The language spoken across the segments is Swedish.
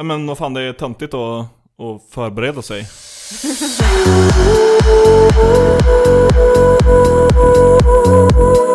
Ja, Men vad fan, det är töntigt att, att förbereda sig.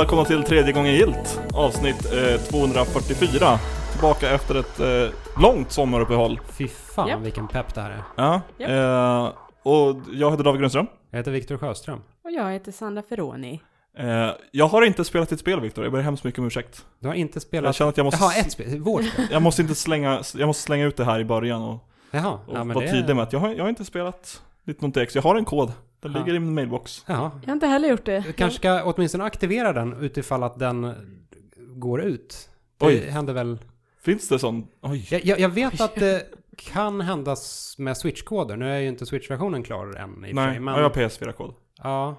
välkomna till tredje gången gilt, avsnitt eh, 244. Tillbaka efter ett eh, långt sommaruppehåll. Fy fan Japp. vilken pepp det här är. Ja, Japp. eh, och jag heter David Grundström. Jag heter Viktor Sjöström. Och jag heter Sandra Ferroni. Eh, jag har inte spelat ditt spel Viktor, jag ber hemskt mycket om ursäkt. Du har inte spelat... Jag känner att jag måste, Jaha, ett spel. Vårt spel. jag måste inte slänga, jag måste slänga ut det här i början och, Jaha. och Ja, men vara det... tydlig med att jag har, jag har inte spelat 19X, jag har en kod. Den Ja. ligger i min mailbox. Jaha. Jag har inte heller gjort det. Du kanske ska åtminstone aktivera den utifall att den går ut. Det Oj. händer väl... Finns det sån? Oj. Jag, jag, jag vet att det kan hända med Switch-koder. Nu är ju inte Switch-versionen klar än i för sig, Nej, men... ja, jag har PS4-kod. Ja.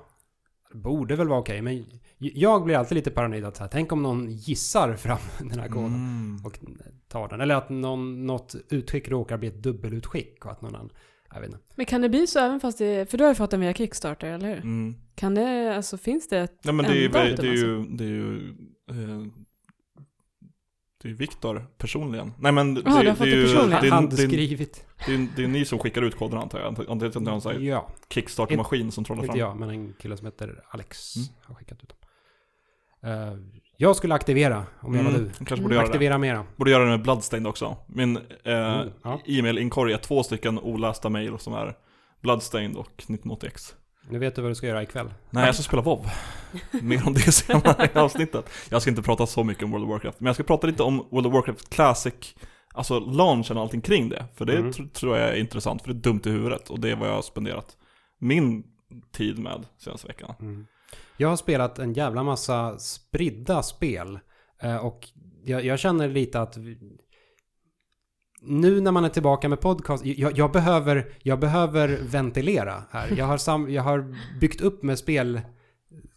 Det borde väl vara okej, men jag blir alltid lite paranoid att så här, tänk om någon gissar fram den här koden. Mm. och tar den. Eller att någon, något utskick råkar bli ett dubbelutskick och att någon annan... Jag vet inte. Men kan det bli så även fast det... För du har ju fått den via Kickstarter, eller hur? Mm. Kan det... Alltså finns det ett... Nej men det är ju, det inte är ju, det är ju, eh, det är ju Viktor personligen. Nej men det, Jaha, det, fått är det ju, det, personligen. är- det, är- Handskrivit. det, är- det är ni som skickar ut koderna antar jag. Antar jag att det är någon sån här Ja, Kickstarter-maskin som trollar inte fram. jag, men en kille som heter Alex Mm. har skickat ut dem. Eh, jag skulle aktivera om jag var Mm, du. kanske borde göra det. Aktivera mera. Borde göra det med Bloodstained också. Min eh, Mm, ja. e-mail-inkorg är två stycken olästa mail som är Bloodstained och 1980X. Nu vet du vad du ska göra ikväll. Nej, jag ska spela WoW. Mer om det senare i avsnittet. Jag ska inte prata så mycket om World of Warcraft, men jag ska prata lite om World of Warcraft Classic, alltså launchen och allting kring det. För det Mm. tr- tror jag är intressant, för det är dumt i huvudet och det är vad jag har spenderat min tid med senaste veckan. Mm. Jag har spelat en jävla massa spridda spel. eh, och jag, jag känner lite att vi- nu när man är tillbaka med podcast, jag, jag, behöver, jag behöver ventilera här. Jag har, sam, jag har byggt upp med spel,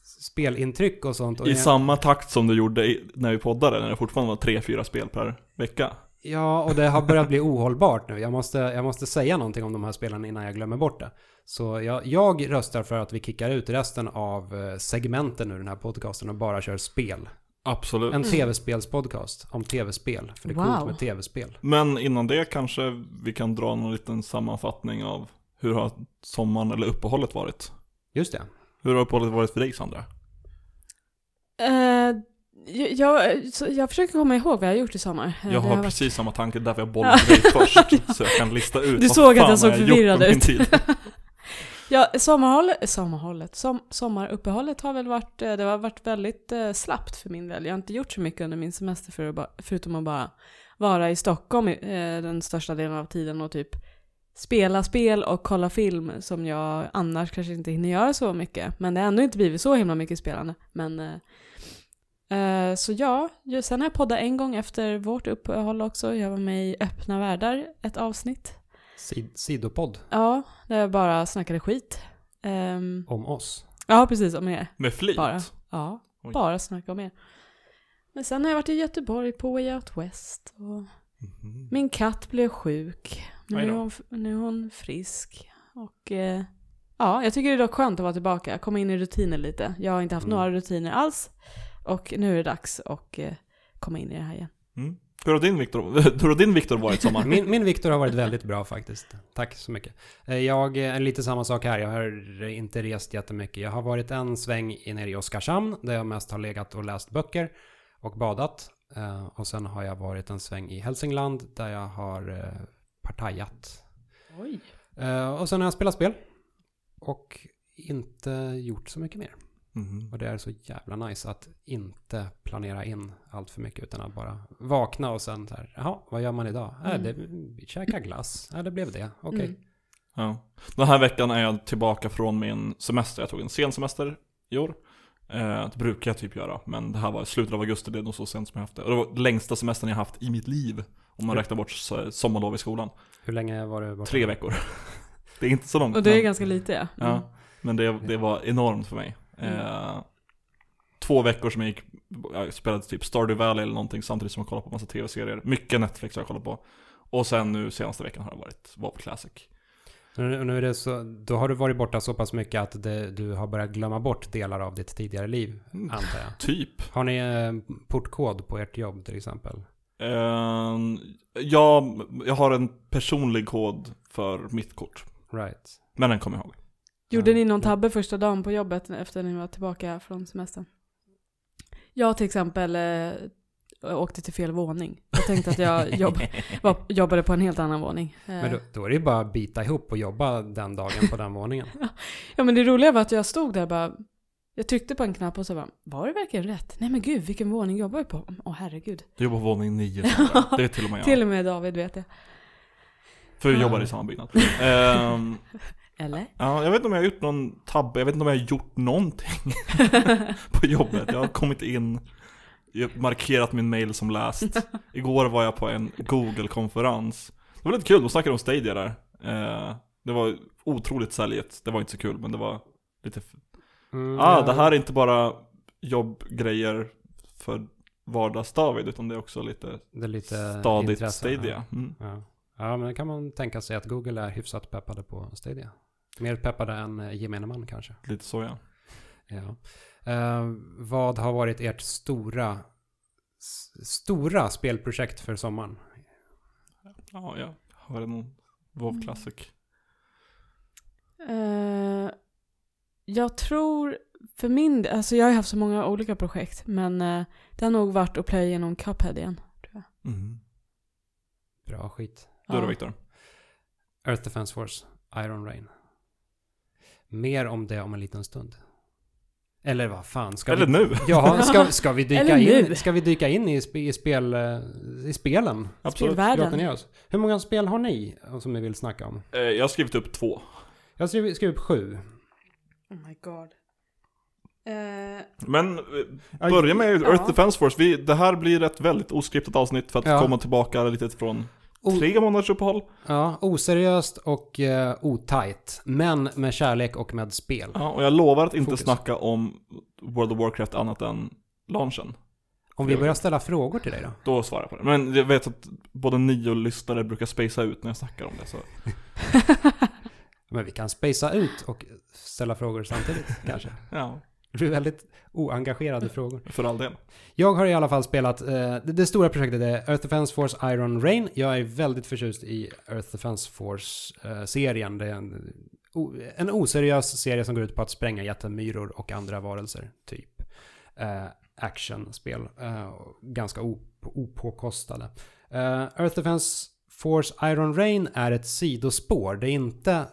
spelintryck och sånt. Och I jag, samma takt som du gjorde när vi poddade, när det fortfarande var tre fyra spel per vecka. Ja, och det har börjat bli ohållbart nu. Jag måste, jag måste säga någonting om de här spelen innan jag glömmer bort det. Så jag, jag röstar för att vi kickar ut resten av eh, segmenten ur den här podcasten och bara kör spel. Absolut. En Mm. tv-spelspodcast om tv-spel. För det är coolt Wow. med tv-spel. Men innan det kanske vi kan dra någon liten sammanfattning av hur har sommaren eller uppehållet varit? Just det. Hur har uppehållet varit för dig Sandra? Eh, jag, jag, försöker komma ihåg vad jag har gjort i sommar. Eh, Jag har varit- precis samma tanke, därför jag bollar till dig först. Så jag kan lista ut Du vad såg att jag såg har gjort förvirrad min ut. tid. Ja, sommarhållet, sommarhållet, som, sommaruppehållet har väl varit, eh, det har varit väldigt eh, slappt för min del. Jag har inte gjort så mycket under min semester för att bara, förutom att bara vara i Stockholm eh, den största delen av tiden och typ spela spel och kolla film som jag annars kanske inte hinner göra så mycket. Men det har ändå inte blivit så himla mycket spelande. Men, eh, eh, så ja, ju- sen har jag poddat en gång efter vårt uppehåll också. Jag var med i Öppna Världar, ett avsnitt. Sid- sidopodd Ja, där jag bara snackade skit. Ehm, om oss. ja, precis, om er. Med flit. Bara. Ja, Oj. bara snacka om er. Men sen har jag varit i Göteborg på Way Out West. Och Mhm. min katt blev sjuk. Nu är hon, nu är hon frisk. Och eh, ja, jag tycker det är dock skönt att vara tillbaka. Komma in i rutiner lite. Jag har inte haft Mm. några rutiner alls. Och nu är det dags att eh, komma in i det här igen. Mm. Hur har din Viktor, hur har din Viktor varit sommar? Min, min Viktor har varit väldigt bra faktiskt. Tack så mycket. Eh, Jag, eh, lite samma sak här. Jag har inte rest jättemycket. Jag har varit en sväng i- nere i Oskarshamn där jag mest har legat och läst böcker och badat. Eh, Och sen har jag varit en sväng i Hälsingland där jag har partajat. Oj. Och sen har jag spelat spel. Och inte gjort så mycket mer. Mhm. Och det är så jävla nice att inte planera in allt för mycket utan att bara vakna och sen så här, jaha, vad gör man idag? Äh, Mm. det, vi käkar glass. Ja, det blev det. Okej. Mm. Ja. Den här veckan är jag tillbaka från min semester. Jag tog en sen semester i år. Eh, det brukar jag typ göra, men det här var slutet av augusti, det är nog så sent som jag haft det. Och det var längsta semestern jag haft i mitt liv. Om man Hur- räknar bort sommarlov i skolan. Hur länge var du borta? Tre veckor. det är inte så långt. Och det är men, ganska lite ja. Mm. Ja, men det, det var enormt för mig. Eh, två veckor som jag gick, jag spelade typ Stardew Valley eller någonting samtidigt som jag kollade på massa tv-serier. Mycket Netflix har jag kollat på. Och sen nu senaste veckan har det varit WoW Classic. Nu, nu är det så, då har du varit borta så pass mycket att det, du har börjat glömma bort delar av ditt tidigare liv, Mm. antar jag. Typ. Har ni eh, portkod på ert jobb till exempel? Eh, ja, jag har en personlig kod för mitt kort. Right. Men den kommer jag ihåg. Gjorde ni någon tabbe första dagen på jobbet efter ni var tillbaka från semestern? Jag till exempel eh, åkte till fel våning. Jag tänkte att jag jobb, var, jobbade på en helt annan våning. Eh, Men då, då är det ju bara att bita ihop och jobba den dagen på den våningen. Ja men det roliga var att jag stod där och bara Jag tryckte på en knapp och så bara Var det verkligen rätt? Nej men gud vilken våning jobbar vi på? Åh herregud. Du jobbar på våning 9 Sandra. Det är till och med jag. Till och med David vet jag. För vi jobbar i samma byggnad. Ehm, Eller? ja, jag vet inte om jag har gjort någon tabbe, jag vet inte om jag har gjort någonting på jobbet. Jag har kommit in, jag har markerat min mail som läst. Igår var jag på en Google-konferens. Det var lite kul, de snackade om Stadia där. Eh, det var otroligt säljigt, det var inte så kul men det var lite... Mm, Ah, ja, det här är inte bara jobbgrejer för vardags-David utan det är också lite det är lite stadigt intresse, Stadia. Mm. Ja. ja, men det kan man tänka sig att Google är hyfsat peppade på Stadia. Mer peppade än eh, gemene man kanske. Lite så ja. Ja. Eh, vad har varit ert stora, s- stora spelprojekt för sommaren? Ja, jag har någon WoW Classic. Eh, jag tror för min del, alltså jag har haft så många olika projekt men eh, det har nog varit att plöja igenom Cuphead igen. Tror jag. Mm. Bra skit. Du då Ja. Viktor? Earth Defense Force, Iron Rain. Mer om det om en liten stund. Eller vad fan, ska Eller vi... nu? Jaha, ska, ska, vi dyka Eller in, nu. ska vi dyka in i, spe, i, spel, eh, i spelen? Absolut. Spelvärlden. ner oss. Hur många spel har ni eh, som ni vill snacka om? Eh, Jag har skrivit upp två. Jag har skrivit, skrivit upp sju. Oh my god. Men Ja, börja med ja. Earth Defense Force. Vi, det här blir ett väldigt oskriptat avsnitt för att Ja. komma tillbaka lite från O- tre månaders uppehåll. Ja, oseriöst och uh, otajt. Men med kärlek och med spel. Ja, och jag lovar att inte Fokus. snacka om World of Warcraft annat än launchen. Om vi börjar ställa frågor till dig då? Då svarar jag på det. Men jag vet att både ni och lyssnare brukar spacea ut när jag snackar om det. Så. Men vi kan spacea ut och ställa frågor samtidigt kanske. Ja, Du blir väldigt oengagerad i frågor. för all del. Jag har i alla fall spelat, eh, det, det stora projektet är Earth Defense Force Iron Rain. Jag är väldigt förtjust i Earth Defense Force-serien. det är en, o, en oseriös serie som går ut på att spränga jättemyror och andra varelser, typ. Eh, actionspel. Eh, ganska op, opåkostade. Eh, Earth Defense Force Iron Rain är ett sidospår. Det är inte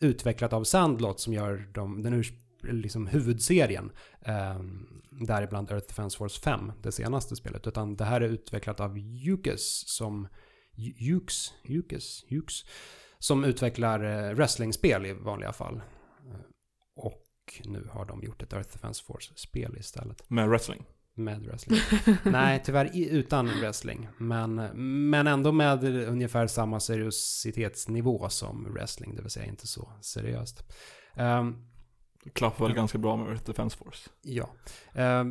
utvecklat av Sandlot som gör de, den urs, liksom huvudserien. Um, däribland Earth Defense Force 5, det senaste spelet. Utan det här är utvecklat av Jukes som... Jukes? Jukes? Jukes? Som utvecklar eh, wrestlingspel i vanliga fall. Eh, och nu har de gjort ett Earth Defense Force-spel istället. Med wrestling. Med wrestling. Nej, tyvärr utan wrestling. Men, men ändå med ungefär samma seriositetsnivå som wrestling, det vill säga inte så seriöst. Um, klaffar väl ganska bra med Earth Defense Force. Ja. Eh,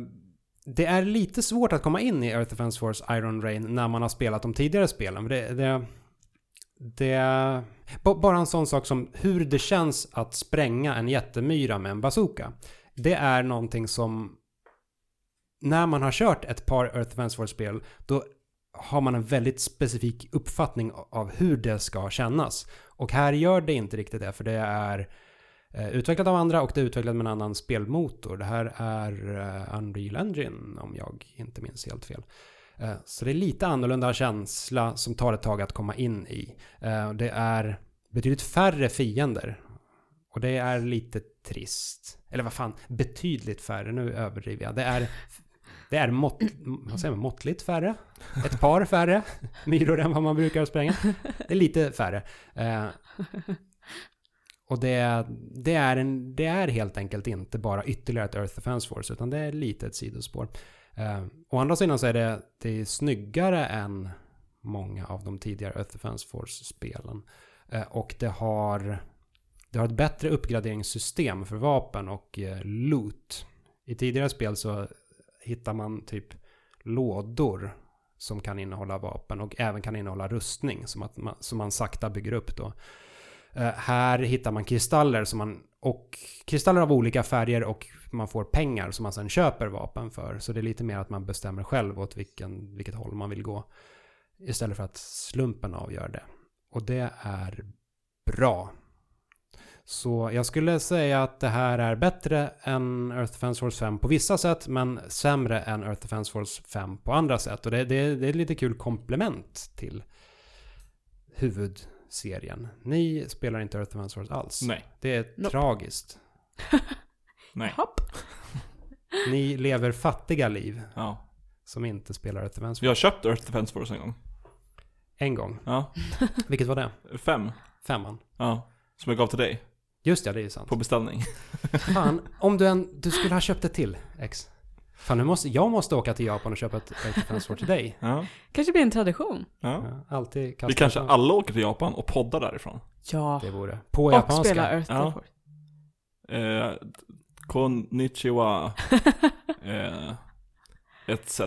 det är lite svårt att komma in i Earth Defense Force Iron Rain när man har spelat de tidigare spelen. Det, det, det, bara en sån sak som hur det känns att spränga en jättemyra med en bazooka. Det är någonting som när man har kört ett par Earth Defense Force-spel då har man en väldigt specifik uppfattning av hur det ska kännas. Och här gör det inte riktigt det, för det är Eh, utvecklat av andra och det är utvecklat med en annan spelmotor. Det här är eh, Unreal Engine om jag inte minns helt fel. Eh, så det är lite annorlunda känsla som tar ett tag att komma in i. Det är betydligt färre fiender. Och det är lite trist. Eller vad fan, betydligt färre. Nu överdriver jag. Det är, det är mått, vad säger man, måttligt färre. Ett par färre myror än vad man brukar spränga. Det är lite färre. Och det, det, är en, det är helt enkelt inte bara ytterligare ett Earth Defense Force, utan det är lite ett sidospår. Eh, å andra sidan så är det, det är snyggare än många av de tidigare Earth Defense Force-spelen. Eh, och det har det har ett bättre uppgraderingssystem för vapen och eh, loot. I tidigare spel så hittar man typ lådor som kan innehålla vapen och även kan innehålla rustning som, att man, som man sakta bygger upp då. Eh, här hittar man kristaller som man, och kristaller av olika färger och man får pengar som man sen köper vapen för. Så det är lite mer att man bestämmer själv åt vilken, vilket håll man vill gå. Istället för att slumpen avgör det. Och det är bra. Så jag skulle säga att det här är bättre än Earth Defense Force 5 på vissa sätt, men sämre än Earth Defense Force 5 på andra sätt. Och det, det, det är ett lite kul komplement till huvudserien. Ni spelar inte Earth Defense Force alls. Nej. Det är Nope. tragiskt. Nej. Hopp. Ni lever fattiga liv Ja. som inte spelar Earth Defense Force. Vi har köpt Earth Defense Force en gång. En gång. Ja. Vilket var det? Fem. Femman. Ja. Som jag gav till dig. Just ja, det är ju sant. På beställning. Fan, om du, en, du skulle ha köpt ett till, X. Fan, nu måste, jag måste åka till Japan och köpa ett Force till dig. Ja. Kanske blir en tradition. ja. Ja, alltid kasta Vi kanske fram. alla åker till Japan och poddar därifrån. Ja. Det vore. På Och japanska. spela Earth Ja. Eh, konnichiwa. eh, etc.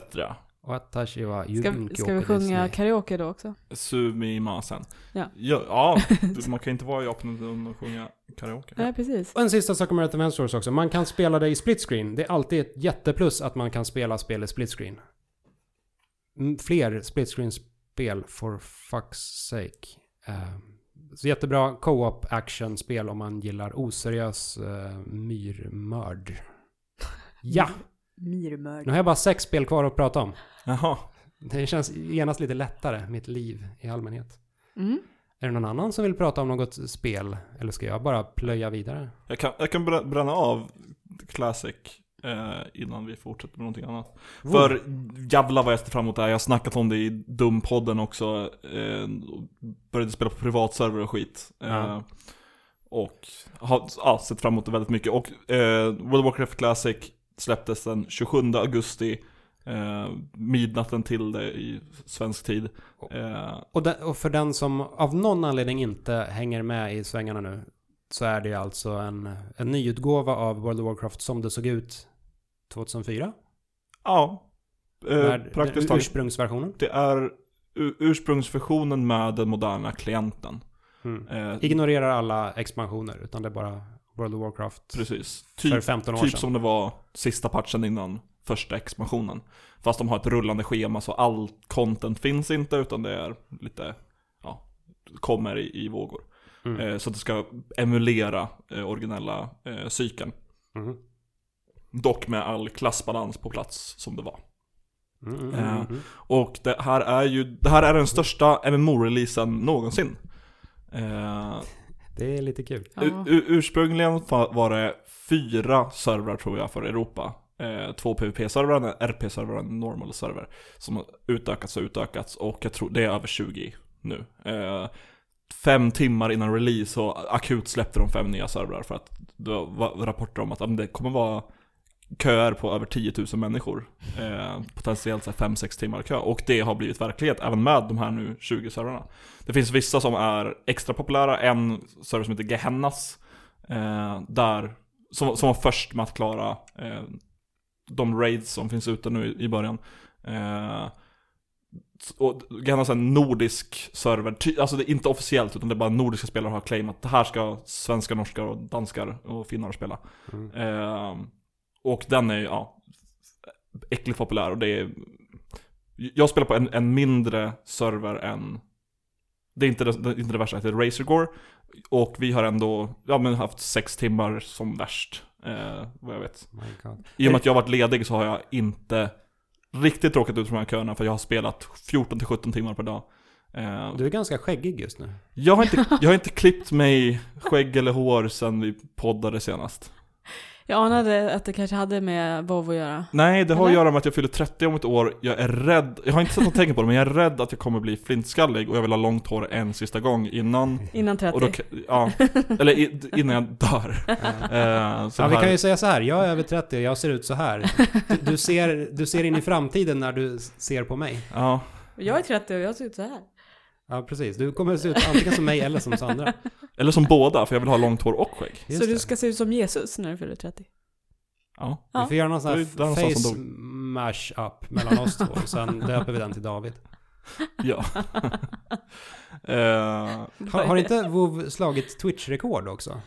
Watashi wa Ska, ska vi sjunga karaoke då också? Sumimasen. Ja. Ja, ja man kan inte vara i Japan utan att sjunga karaoke. Nej, precis. Och en sista sak om Earth Force också. Man kan spela det i split screen. Det är alltid ett jätteplus att man kan spela spel i split screen. Fler split screen-spel for fuck's sake. Eh, så jättebra co-op action-spel om man gillar oseriös uh, myrmörd. Ja! Myrmörd. Nu har jag bara sex spel kvar att prata om. Jaha. Det känns genast lite lättare, mitt liv i allmänhet. Mm. Är det någon annan som vill prata om något spel? Eller ska jag bara plöja vidare? Jag kan, jag kan brä- bränna av Classic eh, innan vi fortsätter med någonting annat. För jävlar vad jag ser fram emot det här. Jag har snackat om det i Dumpodden också. Eh, började spela på privatserver och skit. Eh, Ja. Och har ja, sett fram emot det väldigt mycket. Och eh, World of Warcraft Classic släpptes den 27 augusti. Eh, midnatten till det i svensk tid. Eh, Och, den, och för den som av någon anledning inte hänger med i svängarna nu så är det alltså en, en nyutgåva av World of Warcraft som det såg ut 2004. ja, eh, Med praktiskt taget. ursprungsversionen. Det är ursprungsversionen med den moderna klienten. Mm. Eh, Ignorerar alla expansioner utan det är bara World of Warcraft precis. för Typ, 15 år typ sedan. som det var sista patchen innan första expansionen. Fast de har ett rullande schema så all content finns inte utan det är lite, ja, kommer i, i vågor. Mm. Eh, så att det ska emulera eh, originella eh, cykeln. Mm. Dock med all klassbalans på plats som det var. Mm, mm, Eh, mm, mm. Och det här är ju, det här är den största MMO-releasen någonsin. Eh, Det är lite kul. U- ursprungligen var det fyra servrar tror jag för Europa. Eh, två PVP-servrar, en RP-server och en normal server. Som har utökats och utökats och jag tror det är över 20 nu. Eh, fem timmar innan release så akut släppte de fem nya servrar för att det var rapporter om att det kommer vara köer på över 10 000 människor. Eh, potentiellt 5-6 timmar kö. Och det har blivit verklighet även med de här nu 20 servrarna. Det finns vissa som är extra populära. En server som heter Gehennas. Eh, där, som, som var först med att klara eh, de raids som finns ute nu i, början. Eh, och är en nordisk server. Alltså det är inte officiellt utan det är bara nordiska spelare har claimat. Det här ska svenskar, norskar och danskar och finnar spela. Mm. Eh, och den är ja, äckligt populär och det är... Jag spelar på en, en mindre server än... Det är inte det, det, är inte det värsta, det heter Razorgore. Och vi har ändå ja, men haft sex timmar som värst, eh, vad jag vet. I och med att jag har varit ledig så har jag inte riktigt råkat ut för de här köerna för jag har spelat 14-17 timmar per dag. Eh, Du är ganska skäggig just nu. jag, har inte, jag har inte klippt mig skägg eller hår sedan vi poddade senast. Jag anade att det kanske hade med WoW att göra. Nej, det har att Eller? göra med att jag fyller 30 om ett år. Jag är rädd, jag har inte sett något tecken på det, men jag är rädd att jag kommer bli flintskallig och jag vill ha långt hår en sista gång innan. Innan 30. Och då, ja, eller i, innan jag dör. Eh, så Ja, vi här- kan ju säga så här, jag är över 30 och jag ser ut så här. Du, du, ser, du ser in i framtiden när du ser på mig. ja, Jag är 30 och jag ser ut så här. Ja, precis. Du kommer se ut antingen som mig eller som Sandra. Eller som båda, för jag vill ha långt hår och skägg. Just så du det. ska se ut som Jesus när du fyller 30? Ja. Vi får göra någon sån här face mash-up mellan oss två. och Sen döper vi den till David. ja. Eh, Har, har inte WoW slagit Twitch-rekord också?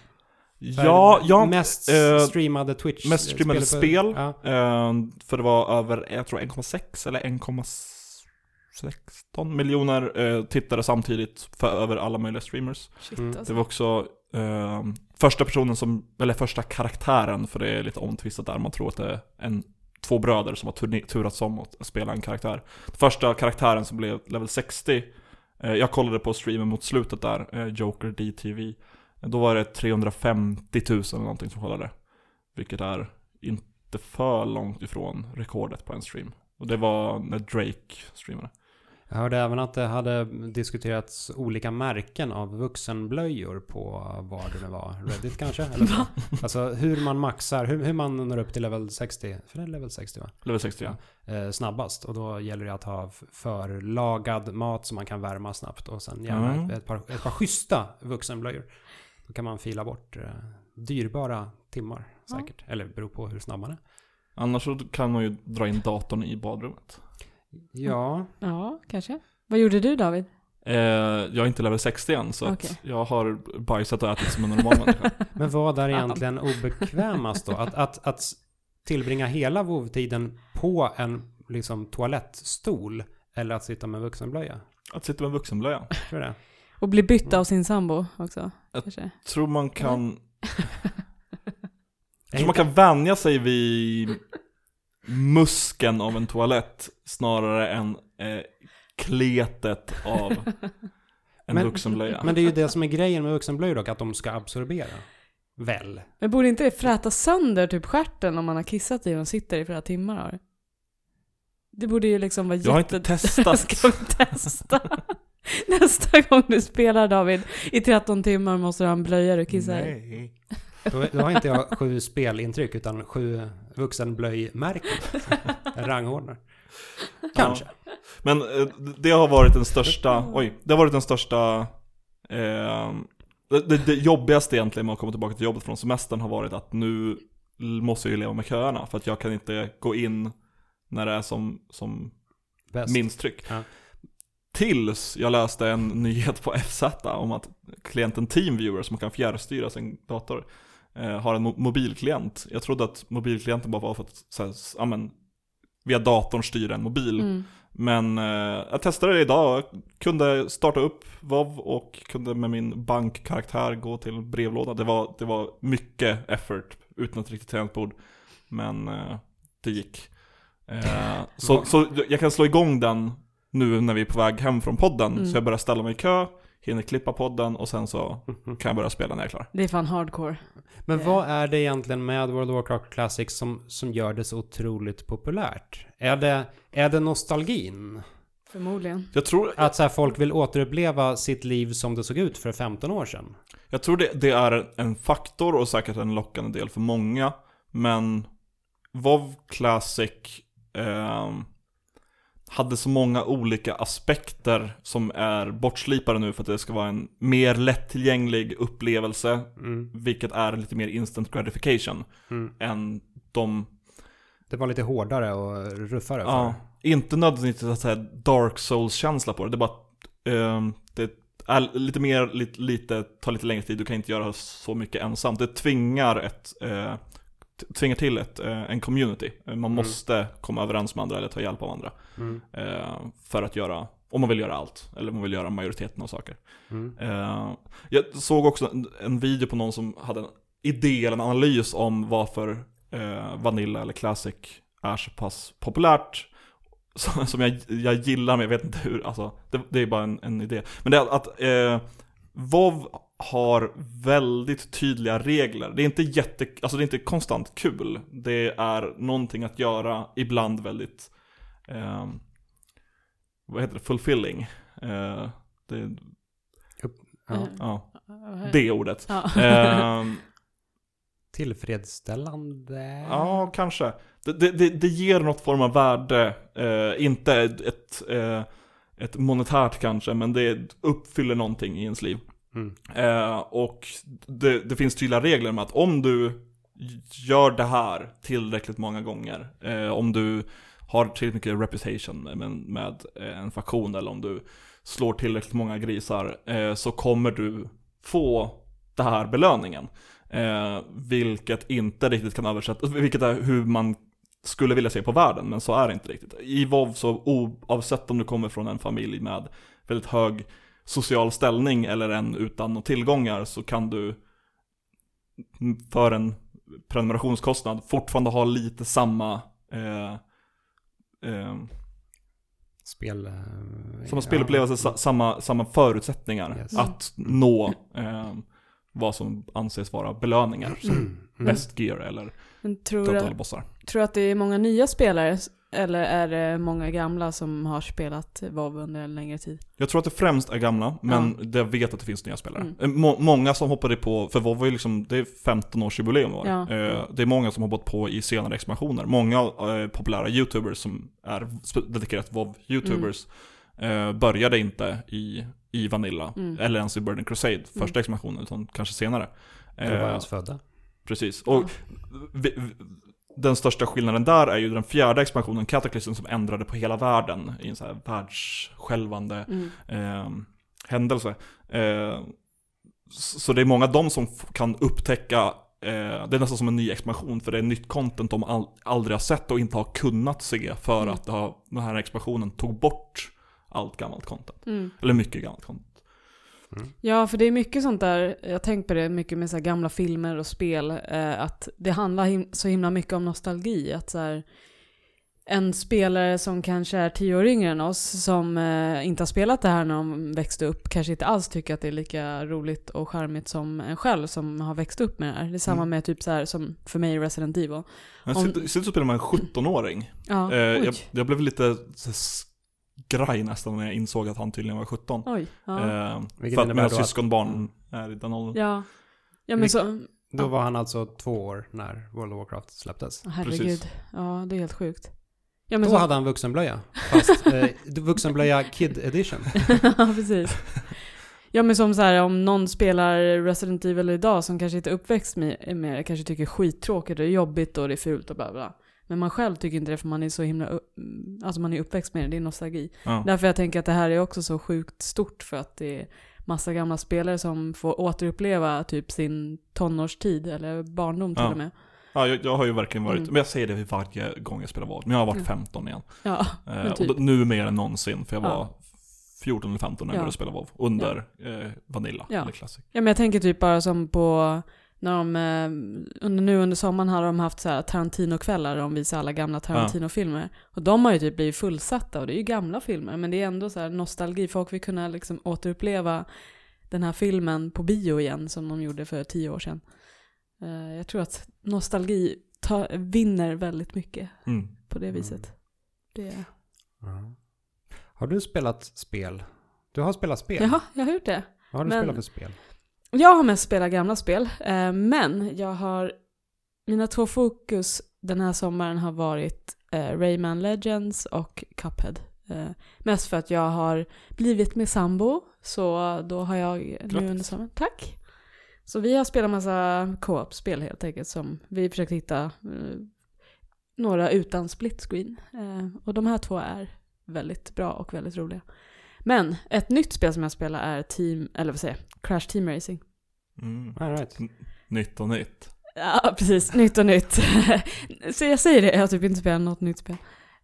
ja, ja. Mest eh, streamade Twitch... mest streamade på- spel. Ja. Eh, för det var över, jag tror 1,6 eller 1,16 miljoner eh, tittare samtidigt för över alla möjliga streamers. Shit Mm. Det alltså. var också eh, första personen som, eller första karaktären, för det är lite omtvistat där, man tror att det är en, två bröder som har turni- turats om att spela en karaktär. Första karaktären som blev level 60, eh, jag kollade på streamen mot slutet där, eh, Joker DTV. Då var det 350 000 eller någonting som kollade. Vilket är inte för långt ifrån rekordet på en stream. Och det var när Drake streamade. Jag hörde även att det hade diskuterats olika märken av vuxenblöjor på vad det nu var. Reddit kanske? Eller så. Alltså hur man maxar, hur, hur man når upp till level 60. För det är level 60 va? Level 60 ja. Eh, snabbast. Och då gäller det att ha förlagad mat som man kan värma snabbt. Och sen gärna Mm. ett, ett, par, ett par schyssta vuxenblöjor. Då kan man fila bort eh, dyrbara timmar säkert. Eller beror på hur snabb man är. Annars så kan man ju dra in datorn i badrummet. Ja, Ja, kanske. Vad gjorde du David? Eh, jag är inte level 60 än, så att jag har bajsat och ätit som en normal människa. men vad är egentligen obekvämast då? Att, att, att tillbringa hela vovtiden på en liksom, toalettstol eller att sitta med vuxenblöja? Att sitta med en vuxenblöja. Tror det? Och bli bytt av sin sambo också? Jag- Kanske. Tror man kan... Jag tror man kan vänja sig vid muskeln av en toalett snarare än eh, kletet av en Men- vuxenblöja. Men det är ju det som är grejen med vuxenblöjor dock, att de ska absorbera. Väl? Men borde inte det fräta sönder typ stjärten om man har kissat i den och sitter i flera timmar det? Borde ju liksom vara jag har inte testat. Ska vi testa? Nästa gång du spelar David, i 13 timmar måste du ha en blöja du kissar i. Då, då har inte jag sju spelintryck utan sju vuxenblöjmärken. En rangordnar. Kanske. Men eh, det har varit den största, oj, det har varit den största eh, det, det, det jobbigaste egentligen med att komma tillbaka till jobbet från semestern har varit att nu måste jag ju leva med köerna för att jag kan inte gå in när det är som, som Bäst. minst tryck. Ja. Tills jag läste en nyhet på FZ om att klienten Teamviewer som kan fjärrstyra sin dator eh, har en mo- mobilklient. Jag trodde att mobilklienten bara var för att så här, s- ja, men, via datorn styra en mobil. Mm. Men eh, jag testade det idag, kunde starta upp WoW och kunde med min bankkaraktär gå till brevlåda. Det var, det var mycket effort utan ett riktigt tangentbord. Men eh, det gick. Eh, så, så jag kan slå igång den nu när vi är på väg hem från podden. Mm. Så jag börjar ställa mig i kö, hinner klippa podden och sen så kan jag börja spela när jag är klar. Det är fan hardcore. Men vad är det egentligen med World of Warcraft Classic som, som gör det så otroligt populärt? Är det, är det nostalgin? Förmodligen. Jag tror, Att så här, folk vill återuppleva sitt liv som det såg ut för 15 år sedan? Jag tror det, det är en faktor och säkert en lockande del för många. Men WoW Classic ehm, hade så många olika aspekter som är bortslipade nu för att det ska vara en mer lättillgänglig upplevelse. Mm. Vilket är lite mer instant gratification Mm. än de, Det var lite hårdare och ruffare ja, för. inte nödvändigtvis att säga Dark Souls-känsla på det. Det är bara att ehm, det är lite mer, lite, lite, tar lite längre tid, du kan inte göra så mycket ensam. Det tvingar ett, t- tvingar till ett, eh, en community. Eh, Man måste komma överens med andra eller ta hjälp av andra. Mm. Eh, för att göra, om man vill göra allt, eller om man vill göra majoriteten av saker. Mm. Jag såg också en, video på någon som hade en idé eller en analys om varför Vanilla eller Classic är så pass populärt. Som, som jag, jag gillar, men jag vet inte hur, alltså, det, det är bara en, en idé. Men det är att eh, WoW har väldigt tydliga regler. Det är inte jätte, alltså det är inte konstant kul. Det är någonting att göra, ibland väldigt, eh, vad heter det, fulfilling. Eh, det, Ja. Mm. ja, det ordet. Ja. Ehm, Tillfredsställande? ja, kanske. Det, det, det, det ger något form av värde, eh, inte ett, ett, eh, ett monetärt kanske, men det uppfyller någonting i ens liv. Mm. Eh, och det, det finns tydliga regler med att om du gör det här tillräckligt många gånger, eh, om du har tillräckligt mycket reputation med, med en faktion eller om du slår tillräckligt många grisar, eh, så kommer du få den här belöningen. Eh, vilket inte riktigt kan översättas, vilket är hur man skulle vilja se på världen, men så är det inte riktigt. I WoW så oavsett om du kommer från en familj med väldigt hög social ställning eller en utan tillgångar så kan du för en prenumerationskostnad fortfarande ha lite samma eh, eh, Spel... eh, samma spelupplevelse, sa, samma, samma förutsättningar Yes. att nå eh, vad som anses vara belöningar som Mm. best gear eller Men tror totala du bossar. tror du att det är många nya spelare, eller är det många gamla som har spelat WoW under en längre tid? Jag tror att det främst är gamla, men det- jag vet att det finns nya spelare. Eh, Må, många som hoppade på, för WoW var ju liksom, det är 15-årsjubileum i år. Ja. Eh, det är många som har hoppat på i senare expansioner. Många eh, populära YouTubers som är dedikerat WoW-YouTubers eh, började inte i, i Vanilla, Mm. eller ens i Burning Crusade, första expansionen, utan kanske senare. Eller var Eh, ens födda. Precis. Och vi, vi, den största skillnaden där är ju den fjärde expansionen, Cataclysm, som ändrade på hela världen i en så här världsskälvande Mm. eh, händelse. Eh, så det är många av dem som kan upptäcka, eh, det är nästan som en ny expansion, för det är nytt content de all, aldrig har sett och inte har kunnat se för Mm. att har, den här expansionen tog bort allt gammalt content. Mm. Eller mycket gammalt content. Ja, för det är mycket sånt där, jag har tänkt på det mycket med så gamla filmer och spel, eh, att det handlar him- så himla mycket om nostalgi. Att så här, en spelare som kanske är tio år yngre än oss, som eh, inte har spelat det här när de växte upp, kanske inte alls tycker att det är lika roligt och charmigt som en själv som har växt upp med det här. Det är samma Mm. med typ så här som för mig Resident Evil. Om- sitter och spelar med en 17-åring. Ja, Eh, jag, jag blev lite skraj nästan när jag insåg att han tydligen var 17. oj. Ja. Eh, Vilket för att mina då att- syskonbarn är i den åldern. ja. Ja men så, Då var han alltså två år när World of Warcraft släpptes. herregud. Precis. Ja, det är helt sjukt. Ja men Då så, hade han vuxenblöja. Fast eh, vuxenblöja Kid Edition. ja, precis. Ja, men som så här, om någon spelar Resident Evil idag som kanske inte är uppväxt med, med det, kanske tycker skittråkigt och det är jobbigt och det är fult och bla bla. Men man själv tycker inte det för man är så himla, alltså man är uppväxt med det, det är nostalgi. Ja. Därför jag tänker att det här är också så sjukt stort för att det är massa gamla spelare som får återuppleva typ sin tonårstid eller barndom till Ja. och med. Ja, jag, jag har ju verkligen varit, Mm. men jag säger det varje gång jag spelar WoW, men jag har varit Ja. 15 igen. Ja, Eh, Men typ. och nu mer än någonsin, för jag Ja. var 14 eller 15 när jag Ja. började spela WoW, under eh, Vanilla, eller Classic. Ja men jag tänker typ bara som på när de, eh, under, nu under sommaren har de haft så här Tarantino-kvällar där de visar alla gamla Tarantino-filmer. Och de har ju typ blivit fullsatta och det är ju gamla filmer men det är ändå så här nostalgi. Folk vill kunna liksom återuppleva den här filmen på bio igen som de gjorde för tio år sedan. Eh, jag tror att nostalgi ta, vinner väldigt mycket Mm. på det Mm. viset. Det, Ja. Har du spelat spel? Du har spelat spel? Jaha, jag har gjort det. Vad har du men- spelat för spel? Jag har mest spelat gamla spel, eh, men jag har... Mina två fokus den här sommaren har varit eh, Rayman Legends och Cuphead. Eh, mest för att jag har blivit med sambo, så då har jag nu Grattis. under sommaren... Tack! Så vi har spelat massa co-op-spel helt enkelt som vi försökt hitta eh, några utan split screen. Eh, och de här två är väldigt bra och väldigt roliga. Men ett nytt spel som jag spelar är Team, eller vad säger jag, Crash Team Racing. Mm. All right. Nytt och nytt. Ja, precis. Nytt och nytt. så jag säger det, jag har typ inte spelat något nytt spel.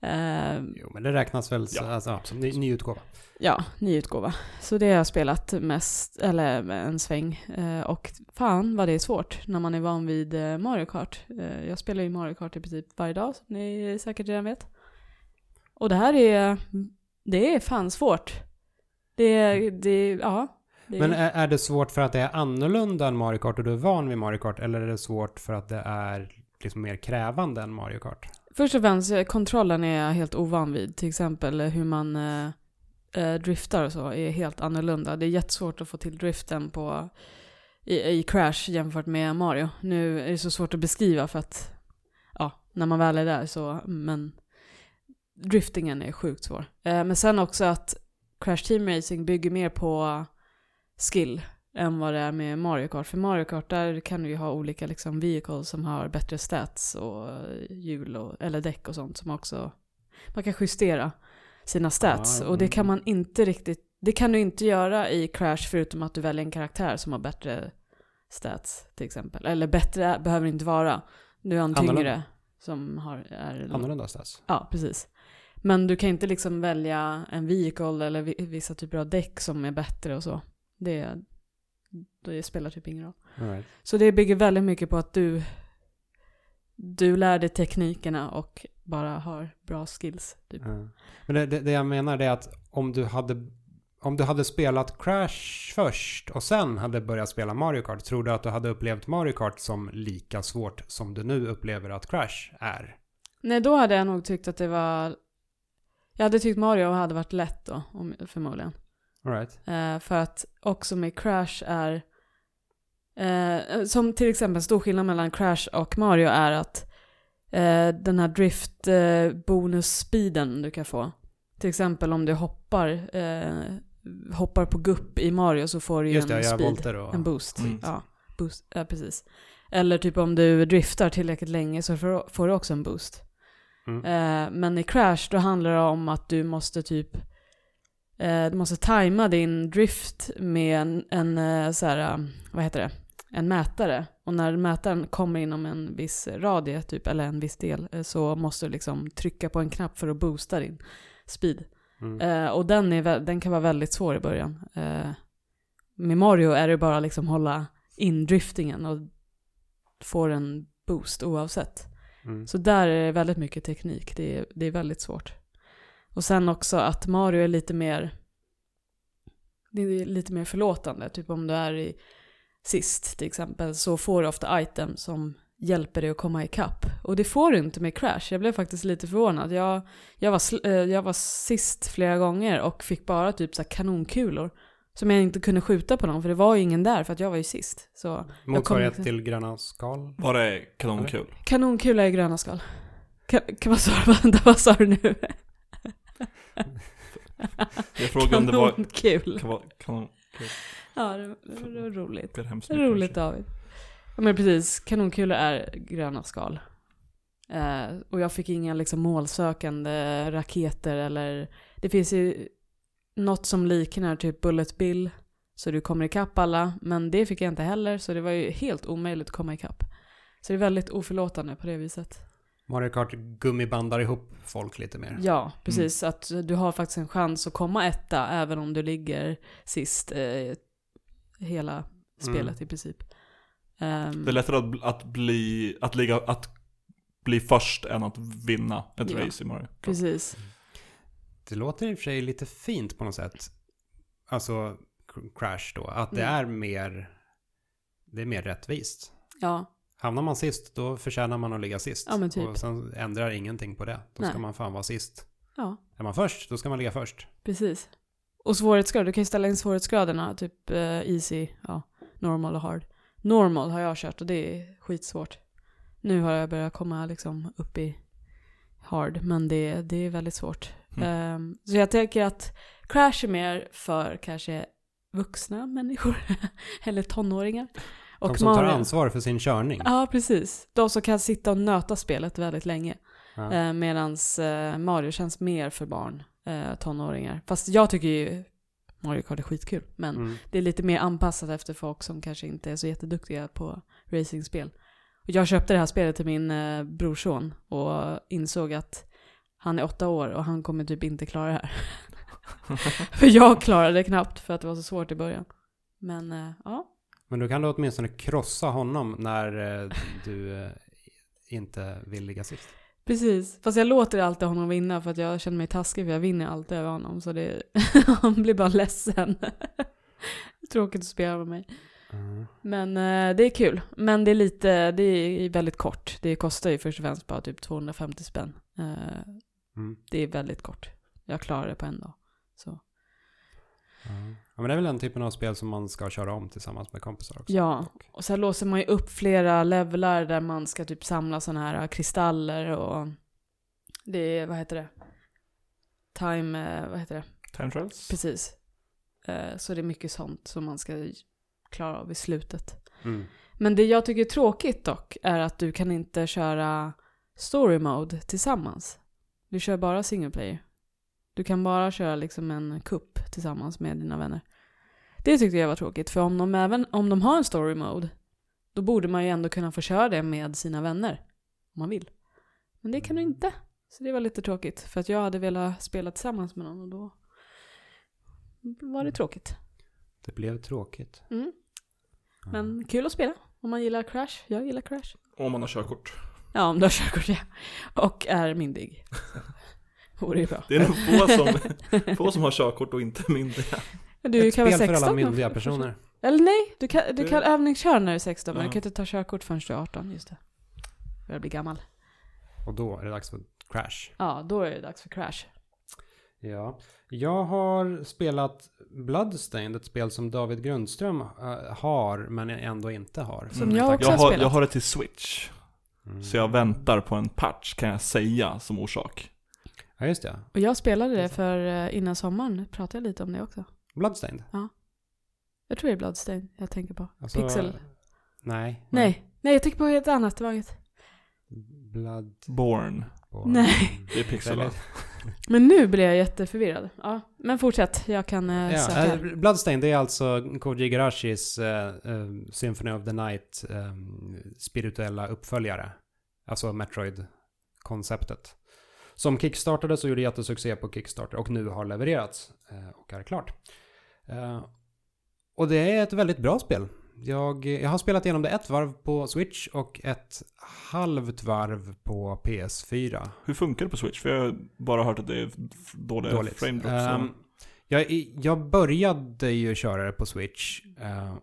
Eh, Jo, men det räknas väl så, Ja. alltså, som ny, ny utgåva. ja, ny utgåva. Så det har jag spelat mest, eller en sväng. Eh, och fan vad det är svårt när man är van vid eh, Mario Kart. Eh, jag spelar ju Mario Kart i princip varje dag, som ni säkert redan vet. Och det här är, det är fan svårt. Det det, ja. Det Men är, är det svårt för att det är annorlunda än Mario Kart och du är van vid Mario Kart? Eller är det svårt för att det är liksom mer krävande än Mario Kart? Först och främst, eh, kontrollen är jag helt ovan vid. Till exempel eh, hur man eh, eh, driftar och så är helt annorlunda. Det är jättesvårt att få till driften på, i, i Crash jämfört med Mario. Nu är det så svårt att beskriva för att, ja, när man väl är där så, men driftingen är sjukt svår. Eh, men sen också att Crash Team Racing bygger mer på skill än vad det är med Mario Kart. För Mario Kart där kan du ju ha olika liksom vehicles som har bättre stats och hjul och, eller däck och sånt som också man kan justera sina stats. Och det kan mm. man inte riktigt, det kan du inte göra i Crash förutom att du väljer en karaktär som har bättre stats till exempel. Eller bättre behöver det inte vara. Du har en tyngre som har, är Annorlunda stats. Ja, precis. Men du kan inte liksom välja en vehicle eller vi- vissa typer av däck som är bättre och så. Det, det spelar typ ingen roll. Right. Så det bygger väldigt mycket på att du, du lär dig teknikerna och bara har bra skills. Typ. Ja. Men det, det, det jag menar är att om du hade om du hade spelat Crash först och sen hade börjat spela Mario Kart, tror du att du hade upplevt Mario Kart som lika svårt som du nu upplever att Crash är? Nej, då hade jag nog tyckt att det var... Jag hade tyckt Mario hade varit lätt då, om, förmodligen. All right. Eh, för att också med Crash är... Eh, som till exempel stor skillnad mellan Crash och Mario är att eh, den här drift eh, bonus-speeden du kan få. Till exempel om du hoppar, eh, hoppar på gupp i Mario så får du ju Just det, en speed. och... En boost. Mm. Ja, boost. Ja, precis. Eller typ om du driftar tillräckligt länge så får, får du också en boost. Mm. Eh, men i Crash då handlar det om att du måste typ eh, du måste tajma din drift med en, en eh, så här, vad heter det, en mätare. Och när mätaren kommer inom en viss radie, typ, eller en viss del, så måste du liksom trycka på en knapp för att boosta din speed. Mm. Eh, och den, är, den kan vara väldigt svår i början. Eh, med Mario är det bara liksom hålla in driftingen och få en boost oavsett. Mm. Så där är det väldigt mycket teknik. Det är, det är väldigt svårt. Och sen också att Mario är lite mer det är lite mer förlåtande. Typ om du är i sist till exempel så får du ofta item som hjälper dig att komma ikapp. Och det får du inte med Crash. Jag blev faktiskt lite förvånad. Jag, jag, var, eh, jag var sist flera gånger och fick bara typ så här kanonkulor. Som jag inte kunde skjuta på dem för det var ju ingen där för att jag var ju sist. Så Motsvarighet inte- till gröna skal. Var det kanonkul? Kanonkula i gröna skal. Kan, kan, vad, sa, vänta, vad sa du nu? Jag frågade om det var... Kanonkul. Ja, det, det, det var roligt. det är är mycket roligt kanske. David. Ja men precis, kanonkulor är gröna skal. Eh, och jag fick inga liksom målsökande raketer eller... Det finns ju något som liknar typ Bullet Bill. Så du kommer ikapp alla. Men det fick jag inte heller så det var ju helt omöjligt att komma ikapp. Så det är väldigt oförlåtande på det viset. Mario Kart gummibandar ihop folk lite mer. Ja, precis. Att du har faktiskt en chans att komma etta även om du ligger sist eh, hela spelet Mm. i princip. Ehm, Det är lättare att, att, bli, att, ligga, att bli först än att vinna ett Ja. race i Mario. precis. Det låter i och för sig lite fint på något sätt. Alltså Cr- Crash då. Att det Mm. är mer... Det är mer rättvist. Ja, Hamnar man sist, då förtjänar man att ligga sist. Ja, men typ. Och sen ändrar ingenting på det. Då ska Nej. man fan vara sist. ja, Är man först, då ska man ligga först. precis. Och svårighetsgrad, du kan ju ställa in svårighetsgraderna, typ eh, easy, ja, normal och hard. Normal har jag kört och det är skitsvårt. Nu har jag börjat komma liksom upp i hard, men det, det är väldigt svårt. Mm. Ehm, så jag tänker att Crash är mer för kanske vuxna människor, eller tonåringar. De som tar ansvar för sin körning. Ja, precis. De som kan sitta och nöta spelet väldigt länge. Ja. Eh, Medan eh, Mario känns mer för barn, eh, tonåringar. Fast jag tycker ju Mario Kart är skitkul. Men Mm. det är lite mer anpassat efter folk som kanske inte är så jätteduktiga på racingspel. Och jag köpte det här spelet till min eh, brorson och insåg att han är åtta år och han kommer typ inte klara det här. för jag klarade det knappt för att det var så svårt i början. Men eh, ja, Men du kan då åtminstone krossa honom när eh, du eh, inte vill ligga sist. precis. Fast jag låter alltid honom vinna för att jag känner mig taskig för jag vinner alltid över honom. Så det, han blir bara ledsen. Tråkigt att spela med mig. Mm. Men eh, det är kul. Men det är lite, det är väldigt kort. Det kostar ju först och främst bara typ 250 spänn. Mm. det är väldigt kort. Jag klarar det på en dag. Så. Ja. ja, men det är väl den typen av spel som man ska köra om tillsammans med kompisar också. Ja, och sen låser man ju upp flera levlar där man ska typ samla sådana här kristaller och det är, vad heter det? Time, eh, vad heter det? Time Trials? Precis. Eh, Så det är mycket sånt som man ska klara av i slutet. Mm. Men det jag tycker är tråkigt dock är att du kan inte köra story mode tillsammans. Du kör bara single player. Du kan bara köra liksom en kupp tillsammans med dina vänner. Det tyckte jag var tråkigt, för om de, även, om de har en story mode, då borde man ju ändå kunna få köra det med sina vänner. Om man vill. Men det kan du inte. Så det var lite tråkigt, för att jag hade velat spela tillsammans med någon och då var det tråkigt. Det blev tråkigt. Mm. Men kul att spela, om man gillar Crash. Jag gillar Crash. Om man har körkort. Ja, om du har körkort ja. Och är myndig. Vore ju bra. Det är nog få som, få som har körkort och inte är myndiga. Du Ett kan vara spel för 16 alla då, myndiga för- personer. Eller nej, du kan, du kan övningsköra när du är 16 men du kan inte ta körkort förrän du är 18, just det. Börjar bli gammal. Och då är det dags för Crash. Ja, då är det dags för Crash. Ja. Jag har spelat Bloodstained, ett spel som David Grundström eh, har, men ändå inte har. Som Mm, jag också jag har har, spelat. jag har det till Switch. Mm. Så jag väntar på en patch kan jag säga som orsak. Ja, just det. Och jag spelade det för eh, innan sommaren, pratade jag lite om det också. Bloodstained. Jag tror det är Bloodstain jag tänker på. Alltså, Pixel. Nej. Nej, nej jag tänker på ett annat, det var inget. Blood... Born. Nej. Det är pixel va? Men nu blir jag jätteförvirrad. Ja, men fortsätt, jag kan eh, Ja, söka. eh, Bloodstained det är alltså Koji Igarashis eh, eh, Symphony of the Night eh, spirituella uppföljare. Alltså Metroid-konceptet. Som kickstartades och gjorde jättesuccé på Kickstarter och nu har levererats eh, och är klart. Eh, och det är ett väldigt bra spel. Jag, jag har spelat igenom det ett varv på Switch och ett halvt varv på PS4. Hur funkar det på Switch? För jag har bara hört att det är dåliga Dåligt. frame drops. Ehm, jag, jag började ju köra det på Switch. eh,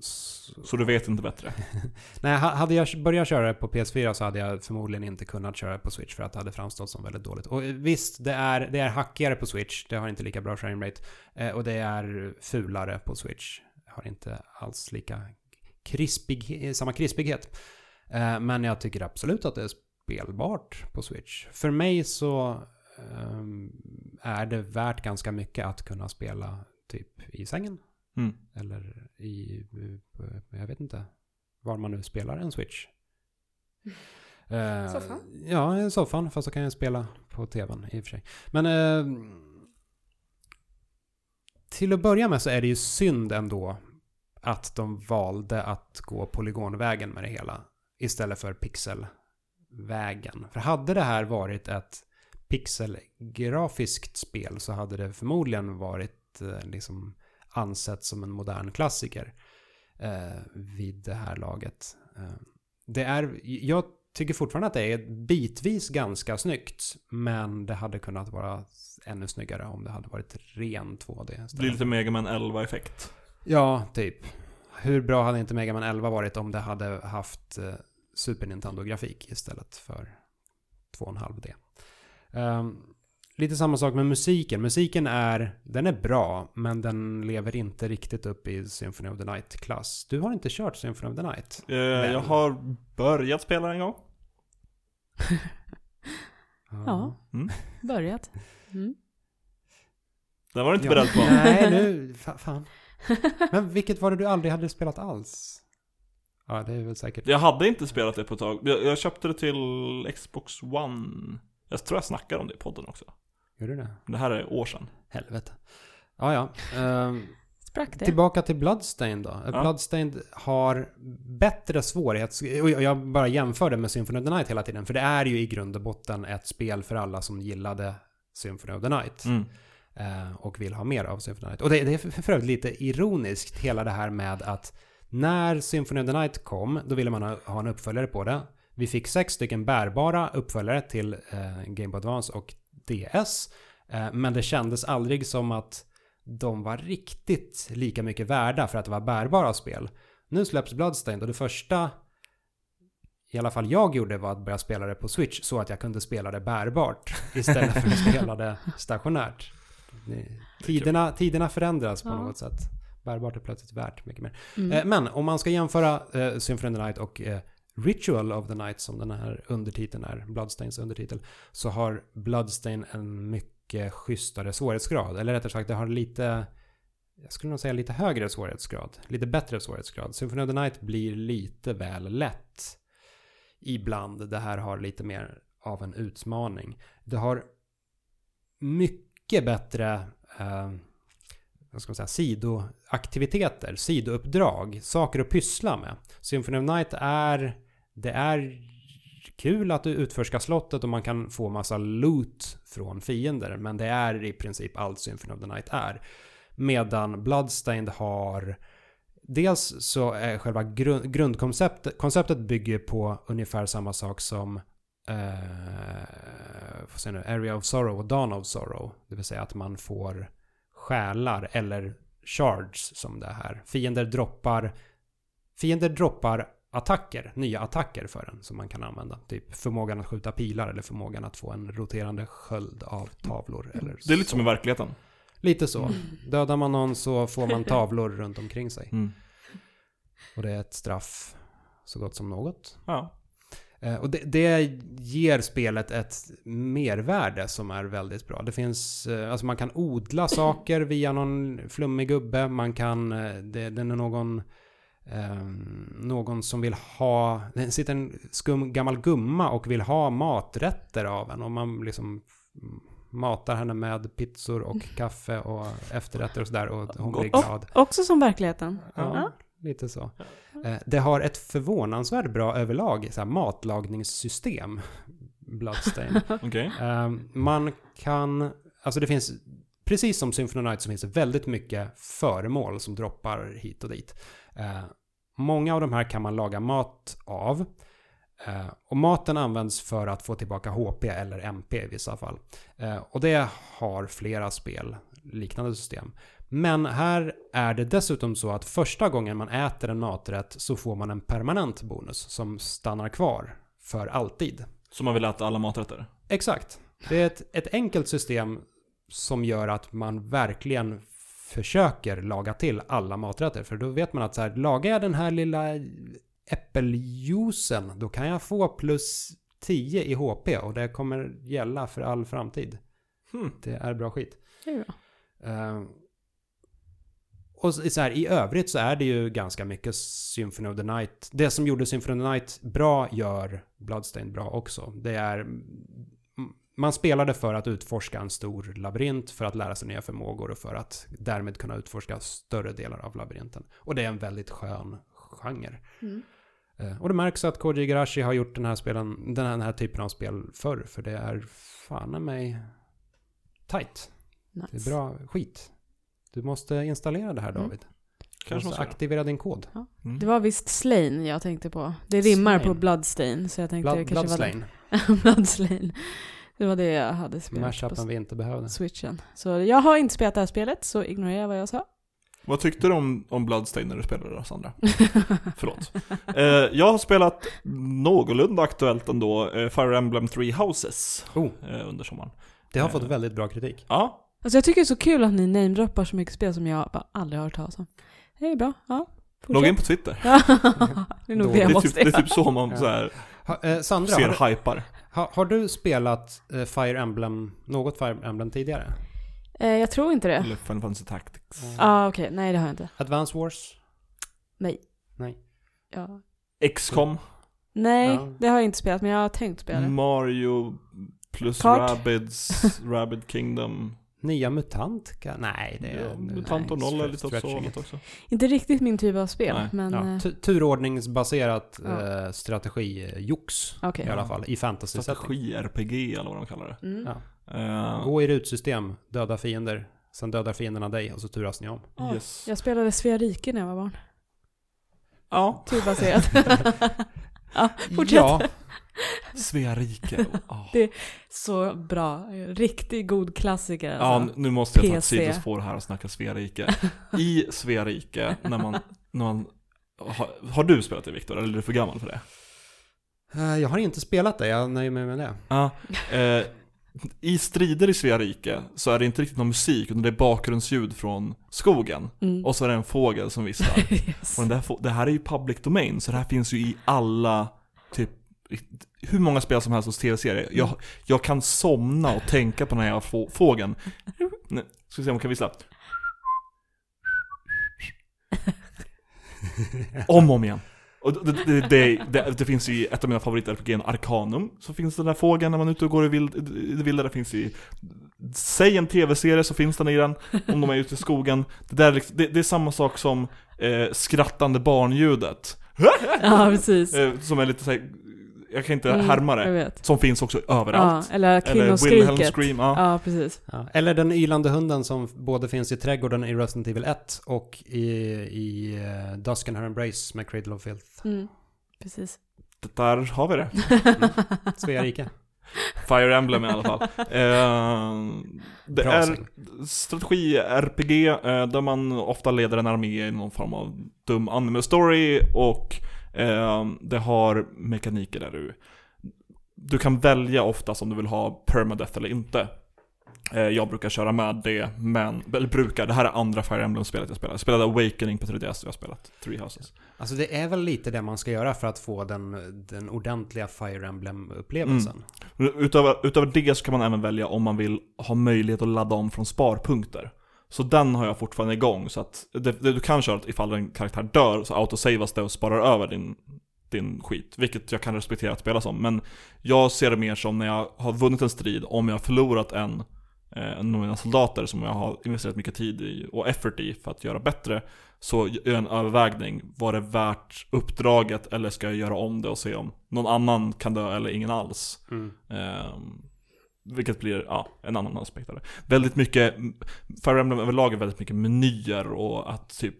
så, så du vet inte bättre? nej, hade jag börjat köra det på PS4 så hade jag förmodligen inte kunnat köra det på Switch för att det hade framstått som väldigt dåligt. Och eh, visst, det är, det är hackigare på Switch. Det har inte lika bra framerate. Eh, och det är fulare på Switch. Har inte alls lika krispig, samma krispighet. Eh, men jag tycker absolut att det är spelbart på Switch. För mig så ehm, är det värt ganska mycket att kunna spela typ i sängen. Mm. Eller i, eh, jag vet inte, var man nu spelar en Switch. Eh, Soffan? Ja, i soffan. Fast så kan jag spela på tvn i och för sig. Men eh, till att börja med så är det ju synd ändå att de valde att gå polygonvägen med det hela. Istället för pixelvägen. För hade det här varit ett pixelgrafiskt spel så hade det förmodligen varit eh, liksom ansett som en modern klassiker eh, vid det här laget. Eh, det är, jag tycker fortfarande att det är bitvis ganska snyggt, men det hade kunnat vara ännu snyggare om det hade varit ren 2D. Det blir lite Mega Man 11-effekt. Ja, typ. Hur bra hade inte Mega Man 11 varit om det hade haft eh, Super Nintendo-grafik istället för 2,5D? Um, lite samma sak med musiken. Musiken är, den är bra, men den lever inte riktigt upp i Symphony of the Night-klass. Du har inte kört Symphony of the Night? Eh, jag har börjat spela en gång. Ja. Mm. Börjat. Mm. Den var du inte Ja. beredd på. Nej, nu, fa- fan. Men vilket var det du aldrig hade spelat alls? Ja, det är väl säkert. Jag hade inte spelat det på ett tag. Jag, jag köpte det till Xbox One. Jag tror jag snackade om det i podden också. Gör du det? Det här är år sedan. Helvete. Ja, ja. Ehm, Sprack det? Tillbaka till Bloodstained då. Ja. Bloodstained har bättre svårighets... och Jag bara jämför det med Symphony of the Night hela tiden. För det är ju i grund och botten ett spel för alla som gillade Symphony of the Night. Mm. eh, Och vill ha mer av Symphony of the Night. Och det, det är för för övrigt lite ironiskt hela det här med att när Symphony of the Night kom, då ville man ha, ha en uppföljare på det. Vi fick sex stycken bärbara uppföljare till eh, Game Boy Advance och DS. Eh, men det kändes aldrig som att de var riktigt lika mycket värda för att det var bärbara spel. Nu släpps Bloodstained och det första i alla fall jag gjorde var att börja spela det på Switch så att jag kunde spela det bärbart istället för att spela det stationärt. Tiderna, tiderna förändras på Ja. något sätt. Bärbart är plötsligt värt mycket mer. Mm. Eh, Men om man ska jämföra eh, Symphony of the Night och eh, Ritual of the Night som den här undertiteln är, Bloodstains undertitel, så har Bloodstain en mycket schysstare svårighetsgrad. Eller rättare sagt, det har lite, jag skulle nog säga lite högre svårighetsgrad. Lite bättre svårighetsgrad. Symphony of the Night blir lite väl lätt ibland. Det här har lite mer av en utmaning. Det har mycket bättre eh, vad ska man säga, sidoaktiviteter, sidouppdrag, saker att pyssla med. Symphony of Night är, det är kul att du utforskar slottet och man kan få massa loot från fiender, men det är i princip allt Symphony of the Night är. Medan Bloodstained har Dels så är själva grund, grundkonceptet konceptet bygger på ungefär samma sak som eh, får se nu, Area of Sorrow och Dawn of Sorrow. Det vill säga att man får själar eller shards som det här. Fiender droppar, fiender droppar attacker, nya attacker för en som man kan använda. Typ förmågan att skjuta pilar eller förmågan att få en roterande sköld av tavlor. Eller Det är lite så. som i verkligheten. Lite så. Dödar man någon så får man tavlor runt omkring sig. Mm. Och det är ett straff så gott som något. Ja. Eh, Och det, det ger spelet ett mervärde som är väldigt bra. Det finns, eh, alltså man kan odla saker via någon flummig gubbe. Man kan, eh, det, den är någon, någon som vill ha, det sitter en skum gammal gumma och vill ha maträtter av en. Och man liksom matar henne med pizzor och kaffe och efterrätter och sådär och hon blir glad. Också som verkligheten. Ja, Ja. lite så. Eh, Det har ett förvånansvärt bra överlag så här, matlagningssystem. Bloodstain. Okej. Eh, man kan, alltså det finns, precis som Symphony Night så finns det väldigt mycket föremål som droppar hit och dit. Många av de här kan man laga mat av. Eh, och maten används för att få tillbaka HP eller MP i vissa fall. Eh, och det har flera spel, liknande system. Men här är det dessutom så att första gången man äter en maträtt så får man en permanent bonus som stannar kvar för alltid. Så man vill äta alla maträtter? Exakt. Det är ett, ett enkelt system som gör att man verkligen försöker laga till alla maträtter. För då vet man att så här, lagar jag den här lilla äppeljuicen då kan jag få plus 10 i HP och det kommer gälla för all framtid. Hmm. Det är bra skit. Det är bra. Eh, och så så här, i övrigt så är det ju ganska mycket Symphony of the Night. Det som gjorde Symphony of the Night bra gör Bloodstained bra också. Det är... Man spelade för att utforska en stor labyrint, för att lära sig nya förmågor och för att därmed kunna utforska större delar av labyrinten. Och det är en väldigt skön genre. Mm. Eh, Och det märks att Koji Igarashi har gjort den här, spelen, den här, den här typen av spel förr, för det är fan i mig tight. Det är Nice. bra skit. Du måste installera det här Mm. David. Du Kanske måste aktivera din kod. Mm. Det var visst Slain jag tänkte på. Det rimmar på Slain. Bloodstain, så jag tänkte Blood, det kanske Bloodslain. var det. Bloodslain. Det var det jag hade spelat Mashupen på vi inte behövde. switchen. Så jag har inte spelat det här spelet, så ignorera vad jag sa. Vad tyckte du om, om Bloodstained när du spelade det, Sandra? Förlåt. Eh, jag har spelat någorlunda aktuellt ändå, eh, Fire Emblem Three Houses Oh, eh, under sommaren. det har Eh. fått väldigt bra kritik. Ja, Alltså jag tycker det är så kul att ni namedroppar så mycket spel som jag bara aldrig har hört talas om. Det är bra, ja. logga in på Twitter. Det är nog det Det jag är, måste typ, det är göra. typ så man Ja. så här, Ha, eh, Sandra, ser hypar. Har, har du spelat eh, Fire Emblem, något Fire Emblem tidigare? Eh, jag tror inte det. Eller Final Fantasy Tactics. Ja. Ja, ah, okej. Nej, det har jag inte. Advance Wars? Nej. Nej. Ja. XCOM, Nej, Ja. det har jag inte spelat, men jag har tänkt spela det. Mario plus Kart. Rabbids, Rabbid Kingdom. Nya MUTANT? Nej, det är... Ja, Mutant och Noll är lite åt så också. Inte riktigt min typ av spel, Nej. men... Ja, eh, tu- turordningsbaserat Ja. eh, strategi-jox Okej. i alla fall, i fantasy-setting. Strategi-RPG eller vad de kallar det. Mm. Ja. Eh, Gå i rutsystem, döda fiender, sen dödar fienderna dig och så turas ni om. Ja, yes. Jag spelade Svea rike när jag var barn. Ja, Turbaserat. ja, fortsätt. Ja, Svea rike. Ja. Det- Så bra. Riktigt god klassiker Ja, alltså. n- nu måste jag ta ett sidospår här och snacka Svea rike. I Svea rike, när man, när man har, har du spelat det Viktor, eller är du för gammal för det? Eh, jag har inte spelat det, jag nöjer mig med det. Ja. Eh, I strider i Svea rike så är det inte riktigt någon musik, utan det är bakgrundsljud från skogen. Mm. Och så är det en fågel som visslar. yes. Och den där, det här är ju public domain, så det här finns ju i alla typ hur många spel som helst hos tv-serier. Jag, jag kan somna och tänka på den här få, fågeln. Nu, ska vi se om jag kan vissla. Om och om igen. Och det, det, det, det, det finns i ett av mina favorit-RPG, Arcanum, så finns den där fågeln när man är ute och går i, vild, det vilda. Det finns i, säg en tv-serie så finns den i den, om de är ute i skogen. Det, där, är liksom- det, det är samma sak som eh, skrattande barnljudet. Ja, precis. Eh, som är lite såhär, jag kan inte Mm, härma det. Som finns också Ja, överallt. eller Eller kvinnoskriket. Scream, ja. Ja, precis. Ja. Eller den ylande hunden som både finns i trädgården i Resident Evil 1 och i, i uh, Dusk and Her Embrace med Cradle of Filth. Mm, precis. Det där har vi det. Svea rike. Fire Emblem i alla fall. Eh, det Bra är säng. strategi-RPG eh, där man ofta leder en armé i någon form av dum anime-story och eh, det har mekaniker där du du kan välja oftast om du vill ha permadeath eller inte. Eh, jag brukar köra med det, men, eller brukar, det här är andra Fire Emblem-spelet jag spelar. Jag spelade Awakening på 3DS och jag har spelat Three Houses. Alltså det är väl lite det man ska göra för att få den, den ordentliga Fire Emblem-upplevelsen. Utöver, utöver det så kan man även välja om man vill ha möjlighet att ladda om från sparpunkter. Så den har jag fortfarande igång, så att det, det du kan köra ifall en karaktär dör så autosavas det och sparar över din, din skit. Vilket jag kan respektera att spela som. Men jag ser det mer som när jag har vunnit en strid, om jag har förlorat en, eh, en av mina soldater som jag har investerat mycket tid i och effort i för att göra bättre. Så gör jag en övervägning, var det värt uppdraget eller ska jag göra om det och se om någon annan kan dö eller ingen alls. Mm. Ehm, vilket blir, ja, en annan aspekt av det. Väldigt mycket, Fire Emblem överlag är väldigt mycket menyer och att typ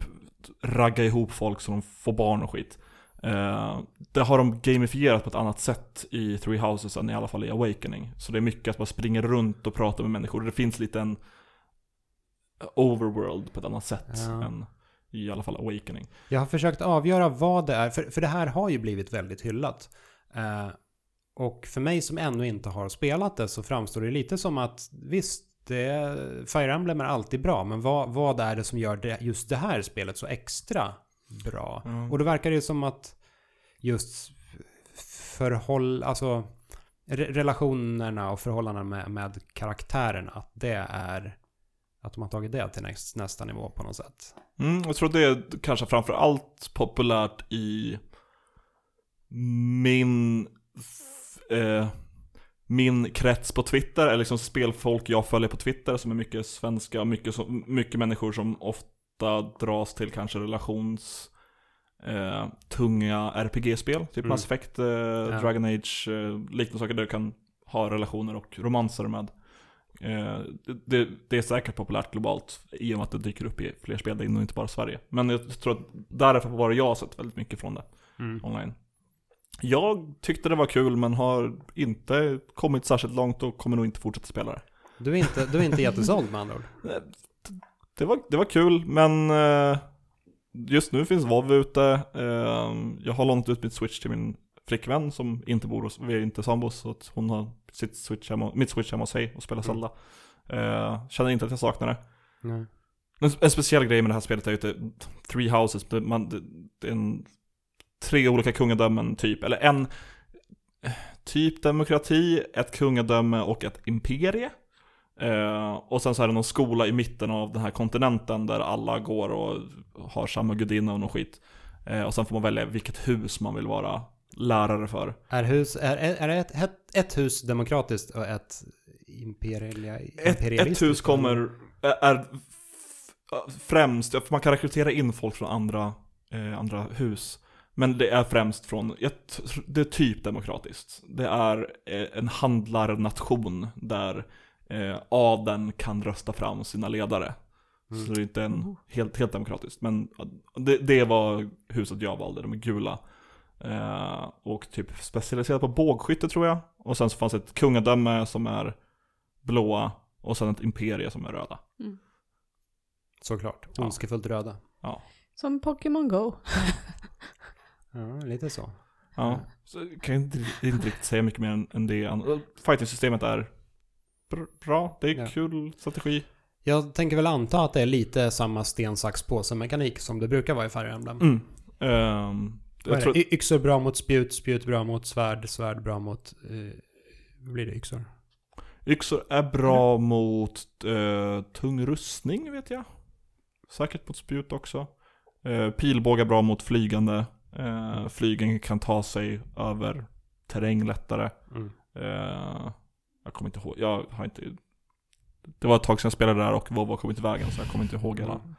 ragga ihop folk så de får barn och skit. Ehm, det har de gamifierat på ett annat sätt i Three Houses än i alla fall i Awakening. Så det är mycket att man springer runt och pratar med människor. Det finns lite en overworld på ett annat sätt Ja. än i alla fall Awakening. Jag har försökt avgöra vad det är, för, för det här har ju blivit väldigt hyllat. Eh, och för mig som ännu inte har spelat det så framstår det lite som att visst, det, Fire Emblem är alltid bra, men vad, vad är det som gör det, just det här spelet så extra bra? Mm. Och då verkar det som att just förhåll, alltså re- relationerna och förhållandena med, med karaktärerna, att det är att de har tagit det till näst, nästa nivå på något sätt. Mm, jag tror det är kanske framför allt populärt i min eh, min krets på Twitter, eller liksom spelfolk jag följer på Twitter som är mycket svenska, mycket, mycket människor som ofta dras till kanske relations eh, tunga RPG-spel, typ Mm. Mass Effect, eh, Dragon Age, eh, liknande saker där du kan ha relationer och romanser med. Eh, det, det, är säkert populärt globalt i och med att det dyker upp i fler spel, det är nog inte bara Sverige. Men jag tror att därför var det jag sett väldigt mycket från det online. Jag tyckte det var kul men har inte kommit särskilt långt och kommer nog inte fortsätta spela det. Du är inte, du är inte jättesåld med andra ord. Det var, det var kul men eh, just nu finns WoW ute. Eh, jag har lånat ut mitt switch till min flickvän som inte bor hos, vi är inte sambos så att hon har sitt switch hemma, mitt switch hemma hos sig och spelar Mm. Zelda. Eh, känner inte att jag saknar det. Nej. En, speciell grej med det här spelet är ju att Three Houses, man, det, det är en, tre olika kungadömen typ, eller en typ demokrati, ett kungadöme och ett imperie. Eh, och sen så är det någon skola i mitten av den här kontinenten där alla går och har samma gudinna och något skit. Eh, och sen får man välja vilket hus man vill vara lärare för. Är, hus, är, är ett, ett, ett hus demokratiskt och ett imperialia, Ett, ett imperialistiskt? hus kommer, är, främst, man kan rekrytera in folk från andra, eh, andra hus. Men det är främst från, det är typ demokratiskt. Det är eh, en handlarnation där eh, adeln kan rösta fram sina ledare. Mm. Så det är inte en helt, helt demokratiskt. Men det, det var huset jag valde, de är gula. Eh, och typ specialiserat på bågskytte tror jag. Och sen så fanns ett kungadöme som är blåa. Och sen ett imperie som är röda. Såklart. Ja. Ondskefullt röda. Som Pokémon Go. Ja, lite så. Ja, så kan jag inte, inte riktigt säga mycket mer än, än det. Fighting-systemet är br- bra, det är Ja. kul strategi. Jag tänker väl anta att det är lite samma sten, sax, påse mekanik som det brukar vara i Fire Emblem. Mm. Är jag tror, Yxor bra mot spjut, spjut bra mot svärd, svärd bra mot... Vad blir det? Yxor? yxor är bra mot eh, tung rustning vet jag. Säkert mot spjut också. Eh, pilbågar bra mot flygande. Eh, flygen kan ta sig över terräng lättare. Mm. Eh, jag kommer inte ihåg, jag har inte... Det var ett tag sedan jag spelade där och Volvo kom inte i vägen så jag kommer inte ihåg alla. Mm.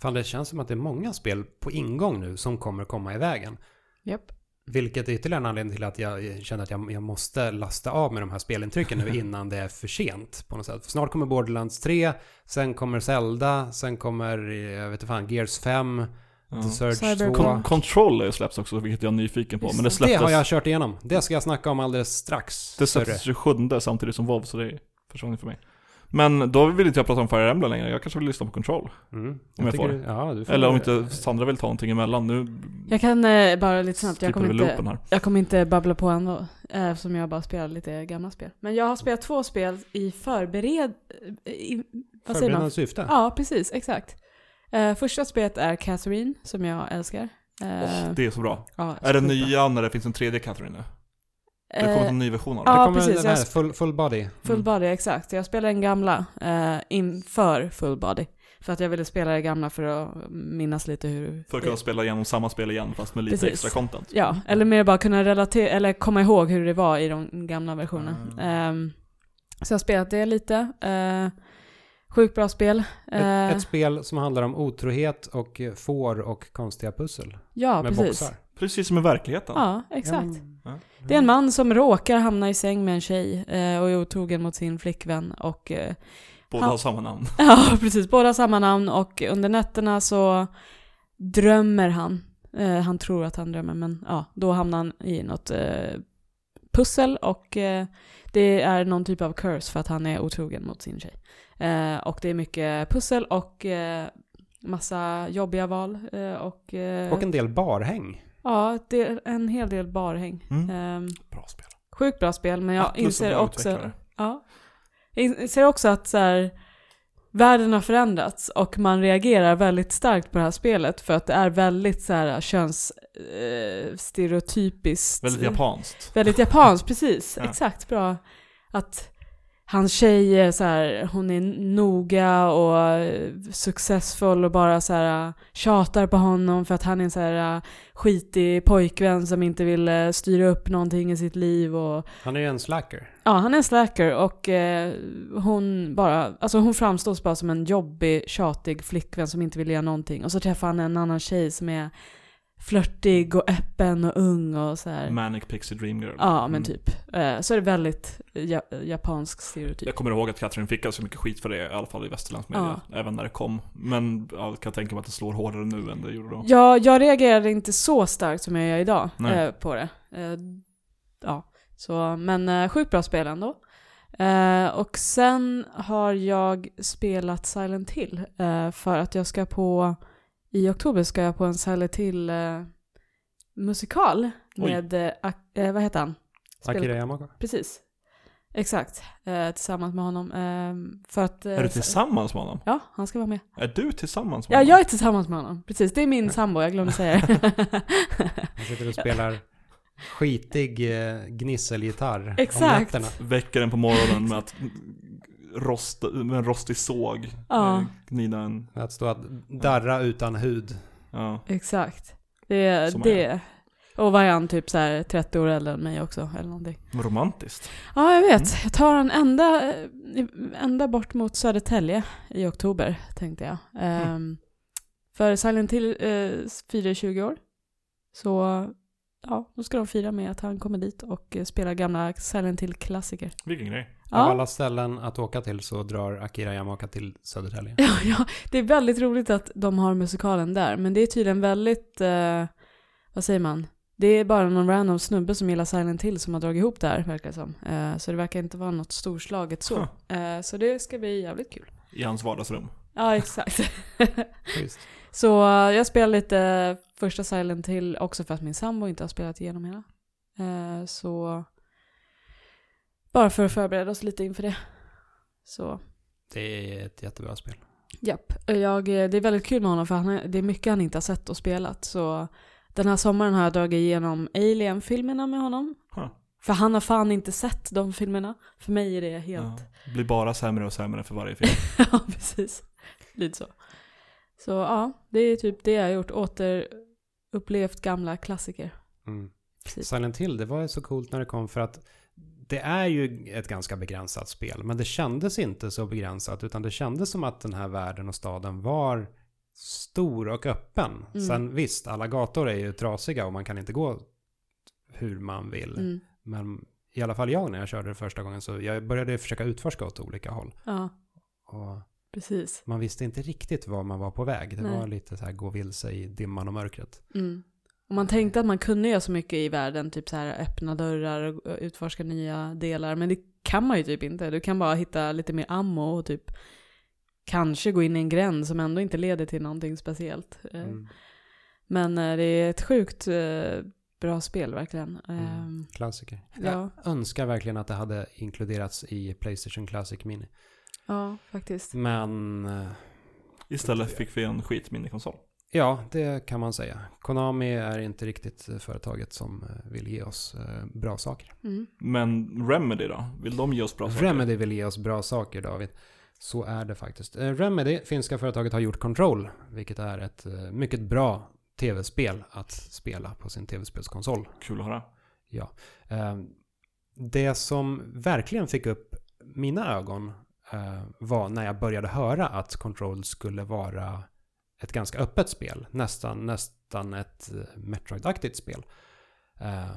Fan, det känns som att det är många spel på ingång nu som kommer komma i vägen. Japp. Vilket är ytterligare en anledning till att jag känner att jag, jag måste lasta av med de här spelintrycken nu innan det är för sent på något sätt. För snart kommer Borderlands 3, sen kommer Zelda, sen kommer, eh, jag vet inte fan, Gears 5, Ja. The Surge Cyberpunk. 2. Con- Control är ju släpps också, vilket jag är nyfiken på. Just Men det släpptes, Det har jag kört igenom. Det ska jag snacka om alldeles strax. det släpptes 27 samtidigt som WoW så det är första gången för mig. Men då vill inte jag prata om Fire Emblem längre, jag kanske vill lyssna på Control. Mm. jag tycker får. du- Ja, du får Eller om inte Sandra vill ta någonting emellan, nu Jag kan eh, bara lite snabbt, jag kommer, inte, jag kommer inte babbla på ändå. eh, Eftersom jag bara spelar lite gamla spel. Men jag har spelat två spel i förbered... I, vad säger man? Förberedande syfte. Ja, precis. Exakt. Eh, första spelet är Catherine, som jag älskar. Eh, Åh, det är så bra. ja, Är det nya när det finns en tredje Catherine nu? Det har Eh, kommit en ny version av ja, det. det kommer precis, den här, jag- full, full body. Full Mm. body, exakt. Jag spelade den gamla eh, inför full body. För att jag ville spela det gamla för att minnas lite hur... För att kunna spela igenom samma spel igen fast med lite Precis. extra content. Ja, eller mer bara kunna relatera, eller komma ihåg hur det var i de gamla versionerna. Mm. Ehm, så jag har spelat det lite. Uh, sjukt bra spel. Ett, Eh, ett spel som handlar om otrohet och får och konstiga pussel. ja, med precis. boxar. Precis som i verkligheten. Ja, exakt. Det är en man som råkar hamna i säng med en tjej eh, och är otrogen mot sin flickvän och eh, Båda Han- har samma namn. Ja, precis. Båda har samma namn och under nätterna så drömmer han. Han tror att han drömmer, men ja, då hamnar han i något pussel och det är någon typ av curse för att han är otrogen mot sin tjej. Eh, och det är mycket pussel och eh, massa jobbiga val eh, och, eh, Och en del barhäng. ja, det är en hel del barhäng. Mm. Ehm, Bra spel. sjukt bra spel, men jag Atlus är inser också. Ja. Jag inser också att så här, världen har förändrats och man reagerar väldigt starkt på det här spelet för att det är väldigt så här köns eh, stereotypiskt. Väldigt japanskt. Väldigt japanskt, precis. Ja. Exakt, bra. Att hans tjej är så här, hon är noga och successfull och bara så här tjatar på honom för att han är en så här skitig pojkvän som inte vill eh, styra upp någonting i sitt liv och Han är ju en slacker. Ja, han är en slacker och eh, hon bara, alltså hon framstår bara som en jobbig, tjatig flickvän som inte vill göra någonting. Och så träffar han en annan tjej som är flörtig och öppen och ung och så här. Manic Pixie Dream Girl. Ja, men Mm. typ. Eh, så är det väldigt ja, japansk stereotyp. Jag kommer ihåg att Catherine fick ganska mycket skit för det, i alla fall i västerländsk media. Även när det kom. Men ja, jag kan tänka mig att det slår hårdare nu än det gjorde då. Ja, jag reagerade inte så starkt som jag gör idag Nej. eh, på det. Eh, ja, så, men sjukt bra spel ändå. Och sen har jag spelat Silent Hill för att jag ska på, i oktober ska jag på en Silent Hill eh, musikal Oj. med, eh, eh, vad heter han? Akira Yamaoka. Precis. Exakt. Eh, tillsammans med honom. Eh, för att... eh, Är du tillsammans med honom? Ja, han ska vara med. Är du tillsammans med Ja, honom? jag är tillsammans med honom. Precis, det är min sambo, jag glömde säga det. Han sitter och spelar skitig eh, gnisselgitarr om Exakt. nätterna. Väcker den på morgonen med att rosta, med en rostig såg. Ja. eh, Gnida en, Att stå att darra utan hud. ja. Exakt. Det, Som det. Och var han typ så här 30 år äldre än mig också, eller någonting. Romantiskt. Ja, jag vet. Mm. Jag tar en ända, ända bort mot Södertälje i oktober, tänkte jag. Ehm, för Silent Hill uh, firar 20 år. Så, ja, då ska de fira med att han kommer dit och eh, spelar gamla Silent Hill-klassiker. Vilken grej. Av Ja. alla ställen att åka till så drar Akira Yamaoka till Södertälje. Ja, ja, det är väldigt roligt att de har musikalen där, men det är tydligen väldigt, eh, vad säger man? Det är bara någon random snubbe som gillar Silent Hill som har dragit ihop det här, verkar det som. Eh, så det verkar inte vara något storslaget så. Eh, så det ska bli jävligt kul. I hans vardagsrum. Ja, exakt. Så eh, jag spelar lite första Silent Hill också för att min sambo inte har spelat igenom hela. Eh, så bara för att förbereda oss lite inför det. Så Det är ett jättebra spel. Japp. Jag, det är väldigt kul med honom för han, är- det är mycket han inte har sett och spelat. Så Den här sommaren har jag dragit igenom Alien-filmerna med honom. Huh. För han har fan inte sett de filmerna. För mig är det helt... Ja. Blir bara sämre och sämre för varje film. Ja, precis. Lite så. Så ja, det är typ det jag har gjort. Återupplevt gamla klassiker. Mm. Precis. Silent Hill, det var ju så coolt när det kom för att det är ju ett ganska begränsat spel. Men det kändes inte så begränsat utan det kändes som att den här världen och staden var stor och öppen. Mm. Sen visst, alla gator är ju trasiga och man kan inte gå hur man vill. Mm. Men i alla fall jag när jag körde det första gången så jag började försöka utforska åt olika håll. Ja, Och precis. man visste inte riktigt var man var på väg. Det Nej. var lite så här gå vilse i dimman och mörkret. Mm. Och man tänkte att man kunde göra så mycket i världen, typ så här öppna dörrar och utforska nya delar. Men det kan man ju typ inte. Du kan bara hitta lite mer ammo och typ kanske gå in i en gränd som ändå inte leder till någonting speciellt. Eh, Mm. Men eh, det är ett sjukt eh, bra spel verkligen. Mm. Ehm, Klassiker. Ja. Jag önskar verkligen att det hade inkluderats i Playstation Classic Mini. Ja, faktiskt. Men Istället fick vi en skit minikonsol. Ja, det kan man säga. Konami är inte riktigt eh, företaget som eh, vill ge oss eh, bra saker. Mm. Men Remedy då? Vill de ge oss bra saker? Remedy vill ge oss bra saker, David. Så är det faktiskt. Remedy, finska företaget, har gjort Control, vilket är ett mycket bra tv-spel att spela på sin tv-spelskonsol. Kul att höra. Eh, Det som verkligen fick upp mina ögon var när jag började höra att Control skulle vara ett ganska öppet spel. Nästan, nästan ett eh, Metroid-aktigt spel. Eh,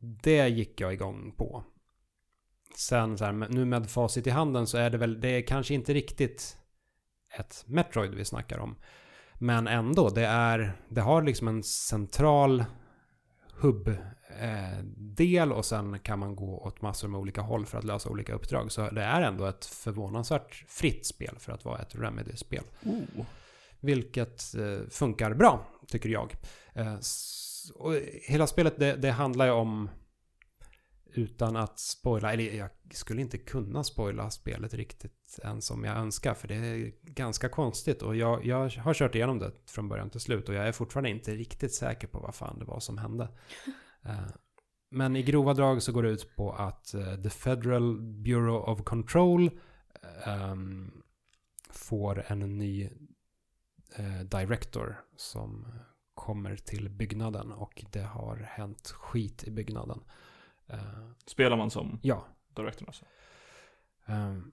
det gick jag igång på. Sen så här, nu med facit i handen så är det väl, det är kanske inte riktigt ett Metroid vi snackar om. Men ändå, det är, det har liksom en central hubb-del eh, och sen kan man gå åt massor med olika håll för att lösa olika uppdrag. Så det är ändå ett förvånansvärt fritt spel för att vara ett Remedy-spel. Oh. Vilket eh, funkar bra, tycker jag. Eh, och hela spelet, det, det handlar ju om, utan att spoila, eller jag skulle inte kunna spoila spelet riktigt än som jag önskar, för det är ganska konstigt. Och jag, jag har kört igenom det från början till slut och jag är fortfarande inte riktigt säker på vad fan det var som hände. Eh, Men i grova drag så går det ut på att The Federal Bureau of Control ehm, får en ny director som kommer till byggnaden och det har hänt skit i byggnaden. Eh, Spelar man som ja. directorn alltså? ehm,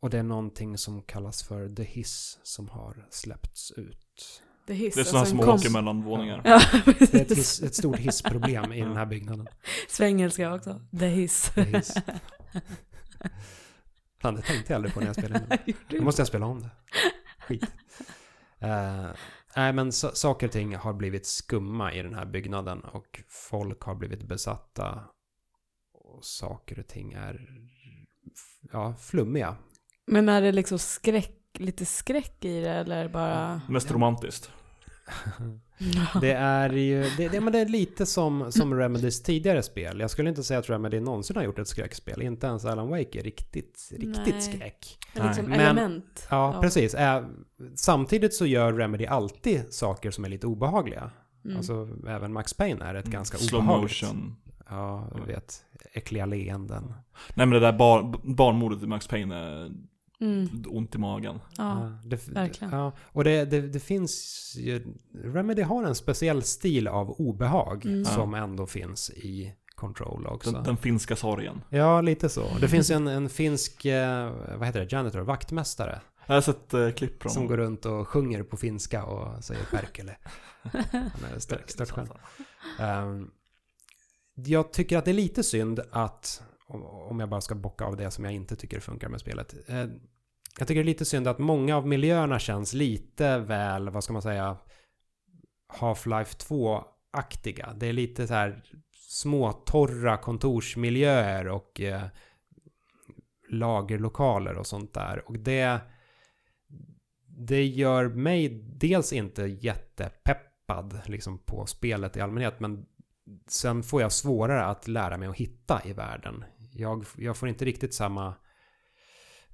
och det är någonting som kallas för The Hiss som har släppts ut. Det, hiss, Det är sådana alltså som åker mellan våningar. Ja, Det är ett, hiss, ett stort hissproblem i den här byggnaden. Svengelska också. The hiss. The Hiss. Fan, det tänkte jag aldrig på när jag spelade in det. Nu måste jag spela om det. Skit. Eh, nej, men so- saker och ting har blivit skumma i den här byggnaden och folk har blivit besatta. Och saker och ting är ja, flummiga. Men är det liksom skräck, lite skräck i det eller bara... Mest romantiskt. Det är ju det, det, men det är lite som, som Remedys tidigare spel. Jag skulle inte säga att Remedy någonsin har gjort ett skräckspel. Inte ens Alan Wake är riktigt, riktigt Nej. skräck. liksom Men- element. Ja, precis. Eh, samtidigt så gör Remedy alltid saker som är lite obehagliga. Mm. Alltså även Max Payne är ett ganska Slow obehagligt. motion. Ja, du vet. Äckliga leenden. Nej men det där bar, barnmordet i Max Payne är mm. ont i magen. Ja, det, verkligen. Ja, och det, det, det finns ju... Remedy har en speciell stil av obehag Mm. som ändå finns i Control också. Den, den finska sorgen. Ja, lite så. Det finns en, en finsk, eh, vad heter det, janitor, vaktmästare. Jag har sett eh, klipp från Som går runt och sjunger på finska och säger perkele. Han är stört, stört skön. Ehm, jag tycker att det är lite synd att, om- jag bara ska bocka av det som jag inte tycker funkar med spelet. Eh, jag tycker det är lite synd att många av miljöerna känns lite väl, vad ska man säga, Half-Life 2-aktiga. Det är lite så här små torra kontorsmiljöer och eh, lagerlokaler och sånt där. Och det, det gör mig dels inte jättepeppad liksom, på spelet i allmänhet, men sen får jag svårare att lära mig att hitta i världen. Jag, jag får inte riktigt samma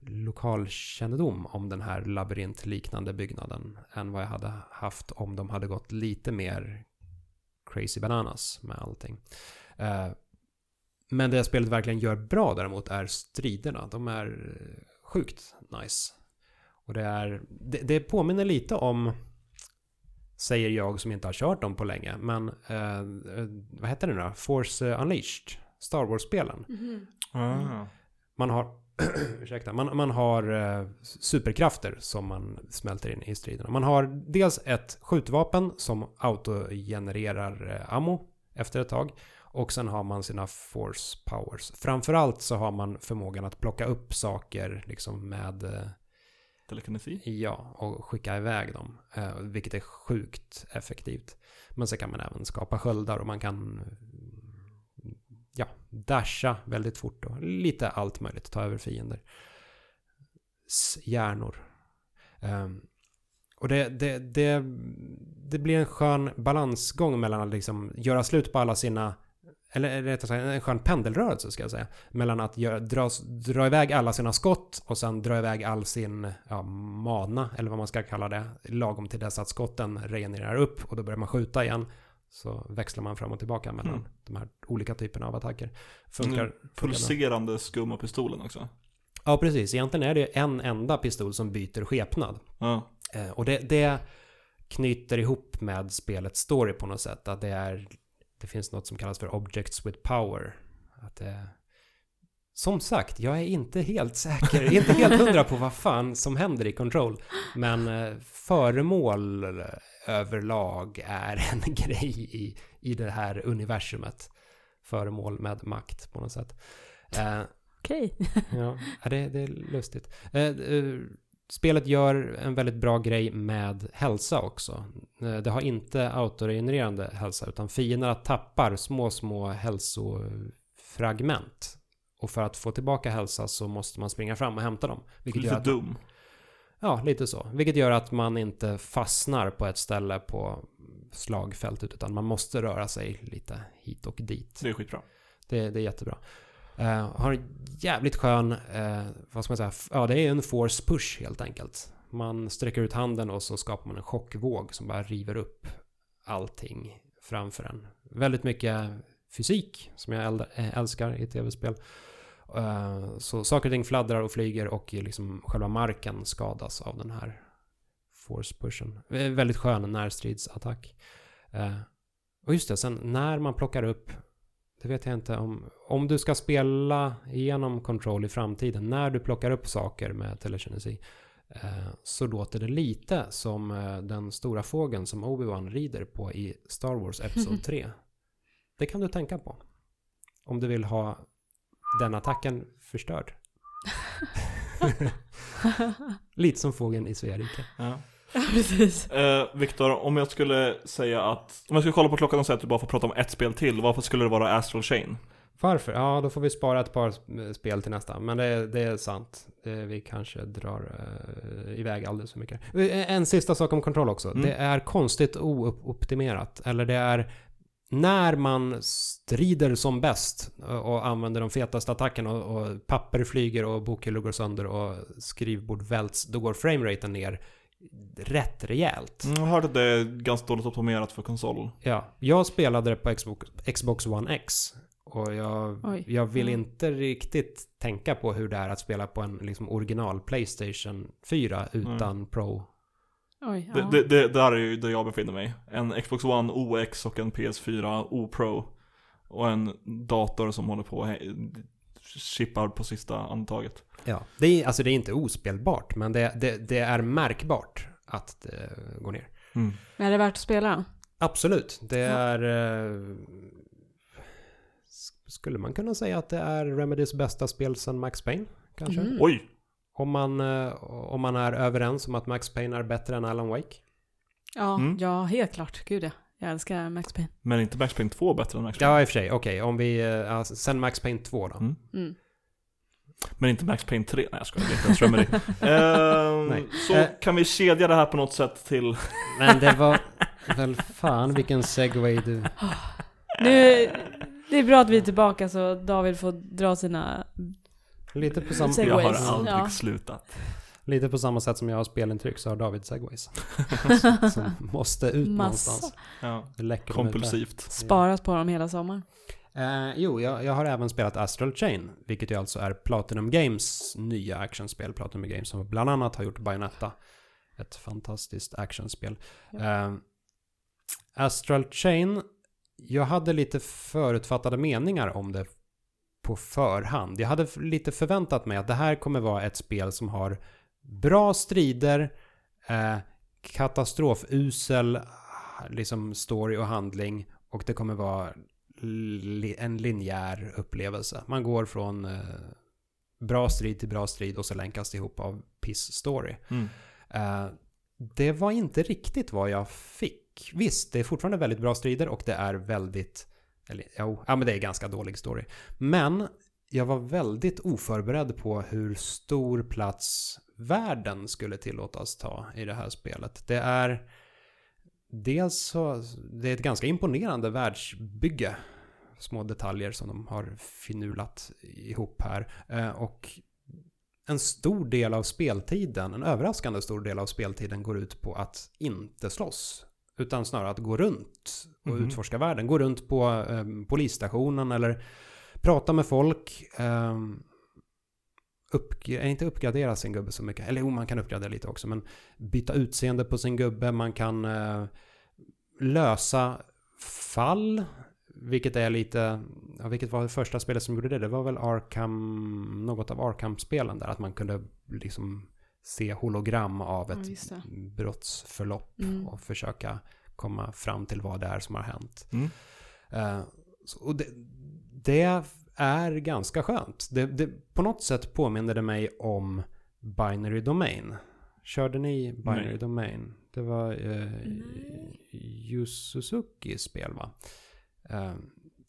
lokalkännedom om den här labyrintliknande byggnaden än vad jag hade haft om de hade gått lite mer crazy bananas med allting. Eh, men det spelet verkligen gör bra däremot är striderna. De är sjukt nice. Och det är, det, det påminner lite om, säger jag som inte har kört dem på länge, men eh, eh vad heter det nu då? Force Unleashed, Star Wars-spelen. Mhm. Ah. Man har, ursäkta, man, man har eh, superkrafter som man smälter in i striderna. Man har dels ett skjutvapen som autogenererar eh, ammo efter ett tag. Och sen har man sina force powers. Framförallt så har man förmågan att plocka upp saker liksom med, eh, Telekinesi? ja, och skicka iväg dem. Eh, vilket är sjukt effektivt. Men så kan man även skapa sköldar och man kan dasha väldigt fort och lite allt möjligt, ta över fiender. S- Hjärnor. Um, och det, det, det, det blir en skön balansgång mellan att liksom göra slut på alla sina eller rättare sagt en skön pendelrörelse ska jag säga. Mellan att göra, dra, dra iväg alla sina skott och sen dra iväg all sin ja, mana, eller vad man ska kalla det, lagom till dess att skotten regenererar upp och då börjar man skjuta igen. Så växlar man fram och tillbaka mellan Mm. de här olika typerna av attacker. Funkar, Mm. Pulserande skumma pistolen också. Ja, precis. Egentligen är det en enda pistol som byter skepnad. Ja. Eh, och det, det knyter ihop med spelets story på något sätt. Att det är... Det finns något som kallas för Objects with Power. Att det... Som sagt, jag är inte helt säker, inte helt hundra på vad fan som händer i Control. Men eh, föremål överlag är en grej i, i det här universumet. Föremål med makt på något sätt. Eh, Okej. Ja, det, det är lustigt. Eh, eh, spelet gör en väldigt bra grej med hälsa också. Det har inte autoregenererande hälsa utan fienderna tappar små, små hälsofragment. Och för att få tillbaka hälsa så måste man springa fram och hämta dem. Vilket gör Lite att, dum. ja, lite så. Vilket gör att man inte fastnar på ett ställe på slagfältet utan man måste röra sig lite hit och dit. Det är skitbra. Det, det är jättebra. Uh, har en jävligt skön, eh, vad ska man säga, ja det är en force push helt enkelt. Man sträcker ut handen och så skapar man en chockvåg som bara river upp allting framför en. Väldigt mycket fysik som jag äl- eh, älskar i tv-spel. Eh, så saker och ting fladdrar och flyger och liksom själva marken skadas av den här force pushen. Eh, Väldigt skön närstridsattack. Eh, och just det, sen när man plockar upp det vet jag inte om... Om du ska spela igenom Control i framtiden, när du plockar upp saker med telekinesi, så låter det lite som den stora fågeln som Obi-Wan rider på i Star Wars Episod 3. Det kan du tänka på. Om du vill ha den attacken förstörd. lite som fågeln i Sverige. Ja. Ja, precis. Eh, Viktor, om jag skulle säga att, om jag skulle kolla på klockan och säga att du bara får prata om ett spel till, varför skulle det vara Astral Chain? Varför? Ja, då får vi spara ett par sp- spel till nästa. Men det, det är sant. Det, vi kanske drar uh, iväg alldeles för mycket. Eh, En sista sak om kontroll också. Mm. Det är konstigt ooptimerat. Eller det är när man strider som bäst och, använder de fetaste attackerna och, och papper flyger och bokhyllor går sönder och skrivbord välts, då går frameraten ner rätt rejält. Mm, Jag hörde att det är ganska dåligt optimerat för konsol. Ja, jag spelade det på Xbox, Xbox One X. Och jag, Oj. jag vill Mm. inte riktigt tänka på hur det är att spela på en liksom original Playstation 4 utan Pro. Oj, Det, ja. det, det där är ju där jag befinner mig. En Xbox One OX och en PS4 O Pro. Och en dator som håller på he- chippar på sista antaget. Ja, det är, alltså det är inte ospelbart, men det, det, det är märkbart att det går ner. Mm. Men är det värt att spela? Absolut, det Ja. är... Eh, sk- skulle man kunna säga att det är Remedys bästa spel sedan Max Payne? Kanske? Mhm. Oj! Om, man, eh, om man är överens om att Max Payne är bättre än Alan Wake? Ja, Mm. ja, helt klart. Gud ja. Jag älskar Max Payne. Men inte Max Payne 2 bättre än Max Payne? Ja, i och för sig. Okej, om vi... Ja, sen Max Payne 2 då. Mm. Mm. Men inte Max Payne 3? Nej jag skojar, det är inte ens Remedy. Ehm, Nej. Så Eh. kan vi kedja det här på något sätt till... Men det var väl fan vilken segway du... Nu, det är bra att vi är tillbaka så David får dra sina... Lite på samma... Jag har aldrig ja. slutat. Lite på samma sätt som jag har spelintryck så har David segways. som måste ut Massa. någonstans. Ja. Det läcker. Kompulsivt. Sparat på dem hela sommaren. Eh, jo, jag, jag har även spelat Astral Chain, vilket ju alltså är Platinum Games nya actionspel. Platinum Games som bland annat har gjort Bayonetta. Ett fantastiskt actionspel. Eh, Astral Chain, jag hade lite förutfattade meningar om det på förhand. Jag hade lite förväntat mig att det här kommer vara ett spel som har bra strider, eh, katastrofusel liksom story och handling och det kommer vara li- en linjär upplevelse. Man går från eh, bra strid till bra strid och så länkas det ihop av piss story. Mm. Eh, det var inte riktigt vad jag fick. Visst, det är fortfarande väldigt bra strider och det är väldigt... Eller jo, ja men det är ganska dålig story. Men jag var väldigt oförberedd på hur stor plats världen skulle tillåtas ta i det här spelet. Det är... Dels så... Det är ett ganska imponerande världsbygge. Små detaljer som de har finulat ihop här. Eh, och en stor del av speltiden, en överraskande stor del av speltiden går ut på att inte slåss. Utan snarare att gå runt och Mhm. utforska världen. Gå runt på eh, polisstationen eller prata med folk. Eh, upp, eh, inte uppgradera sin gubbe så mycket. Eller jo, man kan uppgradera lite också. Men byta utseende på sin gubbe. Man kan eh, lösa fall. Vilket är lite, ja, vilket var det första spelet som gjorde det? Det var väl Arkham, något av Arkham-spelen där. Att man kunde liksom se hologram av Ja, ett det. brottsförlopp Mm. och försöka komma fram till vad det är som har hänt. Mm. Eh, så- och det, det är ganska skönt. Det, det, på något sätt påminner det mig om Binary Domain. Körde ni Binary Nej. Domain? Det var eh, Nej. Yu Suzukis spel va? Eh,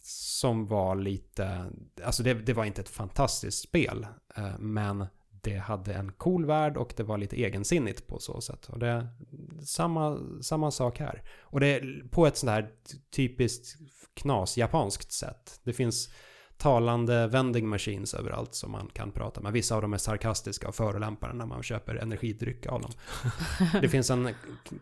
som var lite, alltså det, det var inte ett fantastiskt spel. Eh, men det hade en cool värld och det var lite egensinnigt på så sätt. Och det är samma, samma sak här. Och det är på ett sånt här typiskt knas-japanskt sätt. Det finns talande vending machines överallt som man kan prata med. Vissa av dem är sarkastiska och förolämpande när man köper energidryck av dem. Det finns en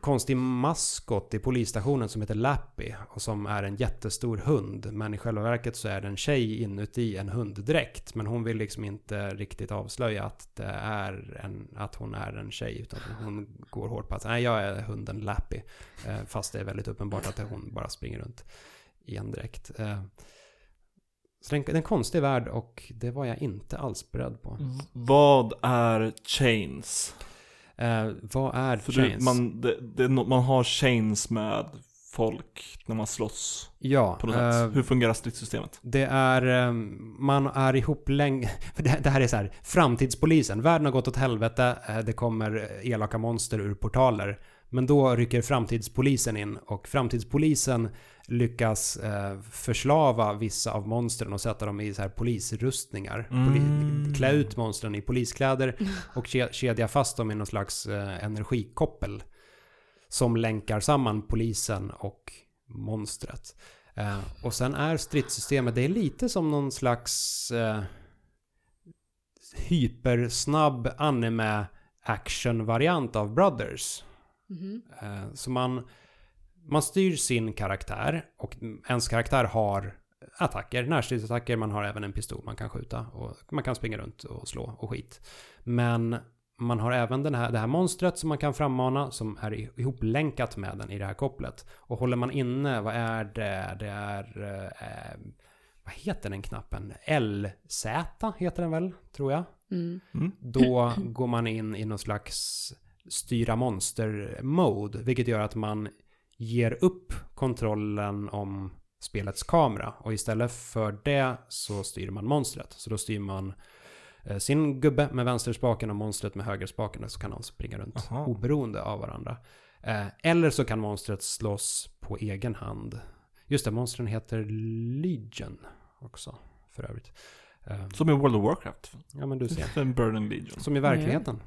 konstig maskot i polisstationen som heter Lappy och som är en jättestor hund. Men i själva verket så är det en tjej inuti en hunddräkt. Men hon vill liksom inte riktigt avslöja att det är en, att hon är en tjej. Utan hon går hårt på att nej, jag är hunden Lappy. Eh, Fast det är väldigt uppenbart att hon bara springer runt i en dräkt. Så det är en- det konstig värld och det var jag inte alls beredd på. Vad är chains? Eh, vad är För chains? Du, man, det, det, man har chains med folk när man slåss ja, på något sätt. eh, Hur fungerar stridssystemet? Det är, eh, man är ihop länge, det, det här är så här, framtidspolisen. Världen har gått åt helvete, eh, det kommer elaka monster ur portaler. Men då rycker framtidspolisen in och framtidspolisen lyckas eh, förslava vissa av monstren och sätta dem i så här polisrustningar. Poli Mm. klä ut monstren i poliskläder och ke- kedja fast dem i någon slags eh, energikoppel. Som länkar samman polisen och monstret. Eh, och sen är stridssystemet, det är lite som någon slags eh, hypersnabb anime action-variant av Brothers. Eh, så man, man styr sin karaktär och ens karaktär har attacker, närstridsattacker, man har även en pistol man kan skjuta och man kan springa runt och slå och skit. Men man har även den här, det här monstret som man kan frammana som är ihoplänkat med den i det här kopplet. Och håller man inne, vad är det? Det är... Eh, vad heter den knappen? LZ heter den väl, tror jag. Mm. Då går man in i någon slags styra monster-mode. Vilket gör att man ger upp kontrollen om spelets kamera. Och istället för det så styr man monstret. Så då styr man eh, sin gubbe med vänsterspaken och monstret med högerspaken. Så kan de springa runt Aha. oberoende av varandra. Eh, Eller så kan monstret slåss på egen hand. Just det, monstren heter Legion också för övrigt. Eh, Som i World of Warcraft. Ja men du ser. En Burning Legion. Som i verkligheten.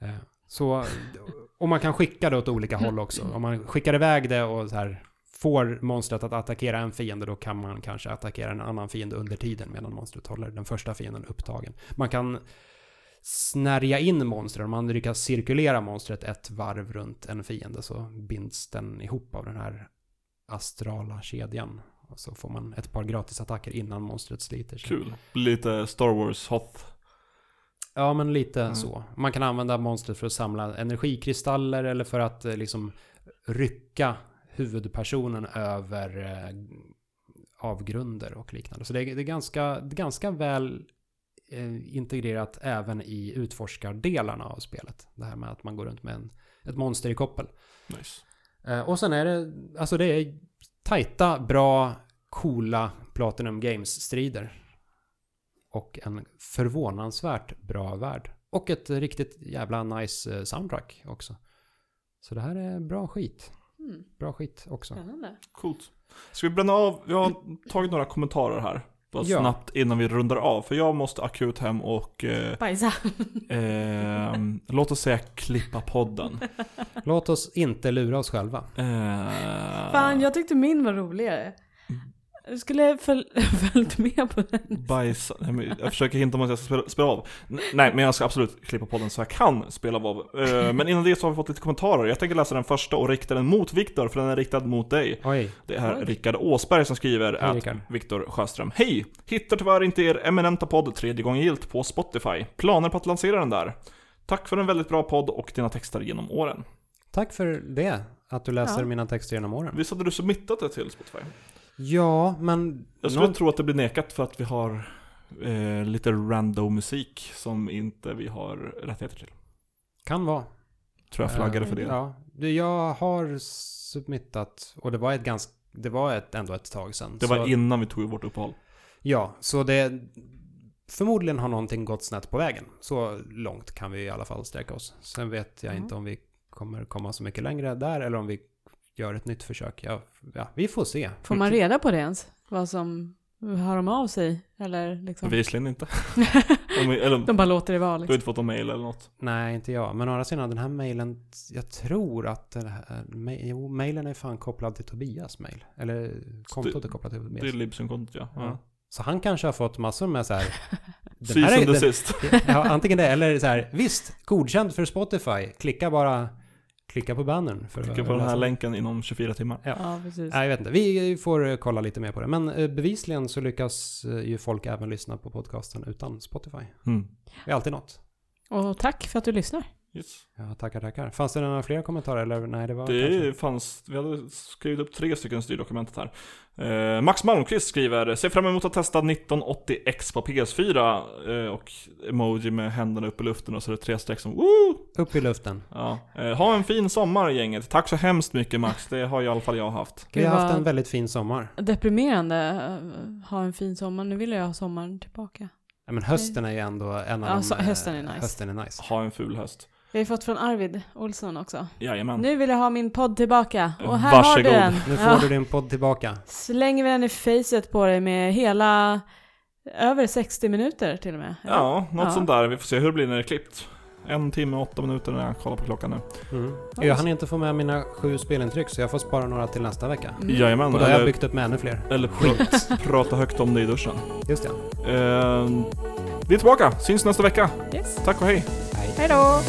Eh, Så, och man kan skicka det åt olika håll också. Om man skickar iväg det och så här får monstret att attackera en fiende, då kan man kanske attackera en annan fiende under tiden medan monstret håller den första fienden upptagen. Man kan snärja in monster. Om man lyckas cirkulera monstret ett varv runt en fiende så binds den ihop av den här astrala kedjan. Och så får man ett par gratisattacker innan monstret sliter sig. Kul. Lite Star Wars Hoth. Ja, men lite Mm. så. Man kan använda monstret för att samla energikristaller eller för att eh, liksom rycka huvudpersonen över eh, avgrunder och liknande. Så det är, det är, ganska, ganska väl eh, integrerat även i utforskardelarna av spelet. Det här med att man går runt med en, ett monster i koppel. Nice. Eh, och sen är det, alltså det är tajta, bra, coola Platinum Games-strider. Och en förvånansvärt bra värld. Och ett riktigt jävla nice eh, soundtrack också. Så det här är bra skit. Mm. Bra skit också. Spännande. Coolt. Ska vi bränna av? Vi har tagit några kommentarer här. Bara Ja. snabbt innan vi rundar av. För jag måste akut hem och eh, Bajsa. ehm, låt oss säga klippa podden. Låt oss inte lura oss själva. Eh, Fan, jag tyckte min var roligare. Du skulle föl följt med på den. Bajsa. Nej, men Jag försöker hinta om att jag ska spela, spela av. Nej, men jag ska absolut klippa podden så jag kan spela av. Eh, Men innan det så har vi fått lite kommentarer. Jag tänker läsa den första och rikta den mot Viktor, för den är riktad mot dig. Oj, Det är. Rickard Åsberg som skriver Hej, att. Viktor Sjöström. Hej! Hittar tyvärr inte er eminenta podd tredje gången gilt på Spotify. Planer på att lansera den där. Tack för en väldigt bra podd och dina texter genom åren. tack för det. Att du läser Ja. mina texter genom åren. Visst hade du submittat det till Spotify? Ja, men... Jag skulle någon- tro att det blir nekat för att vi har eh, lite random musik som inte vi har rättigheter till. Kan vara. Tror jag flaggade Eh, för det. Ja, jag har submittat och det var ett ganska, det var ett, ändå ett tag sedan. Det var så, innan vi tog vårt uppehåll. Ja, så det, förmodligen har någonting gått snett på vägen. Så långt kan vi i alla fall sträcka oss. Sen vet jag Mm. inte om vi kommer komma så mycket längre där eller om vi gör ett nytt försök. Ja, ja vi får se. Får man reda på det ens? Vad som hör de av sig? Eller liksom? Bevisligen inte. De, eller, de bara låter det vara du har liksom. inte fått någon mail eller något? Nej, inte jag. Men å andra sidan, den här mejlen, jag tror att den här, jo, mejlen är fan kopplad till Tobias mejl. Eller kontot är kopplat till Det är Tobias. Libsyn-kontot ja. ja. Så han kanske har fått massor med så här. den här är- and den- desist. Ja, antingen det eller så här. Visst, godkänd för Spotify. Klicka bara, klicka på bannern. För Klicka att på den här länken inom 24 timmar. Ja. Ja, precis. Nej, jag vet inte. Vi får eh, kolla lite mer på det. Men eh, bevisligen så lyckas eh, ju folk även lyssna på podcasten utan Spotify. Mm. Det är alltid något. Och tack för att du lyssnar. Yes. Ja, tackar, tackar. Fanns det några fler kommentarer eller? Nej, det var kanske... Det fanns, vi hade skrivit upp tre stycken styrdokumentet här. Eh, Max Malmqvist skriver, ser fram emot att testa 1980X på PS4 eh, och emoji med händerna upp i luften och så är det tre streck som woo! Upp i luften. Ja. Eh, ha en fin sommar gänget. Tack så hemskt mycket Max, det har i alla fall jag haft. Vi har haft en väldigt fin sommar. Deprimerande. eh, Ha en fin sommar. Nu vill jag ha sommaren tillbaka. Ja, men hösten är ju ändå en av Ja, de... eh, hösten är nice. Hösten är nice. Ha en ful höst. Vi har fått från Arvid Olsson också. Jajamän. Nu vill jag ha min podd tillbaka. Och här har Varsågod. du den. Nu får Ja. du din podd tillbaka. Slänger vi den i facet på dig med hela över 60 minuter till och med. Ja, något Ja. sånt där. Vi får se hur det blir när det är klippt. En timme och åtta minuter när jag kollar på klockan nu. Mm. Jag hann inte få med mina sju spelintryck så jag får spara några till nästa vecka. Mm. Jajamän. Och då har jag Eller, byggt upp med ännu fler. eller pra, prata högt om det i duschen. Just det. Eh, vi är tillbaka, syns nästa vecka. Yes. Tack och hej. Hej. Hej då!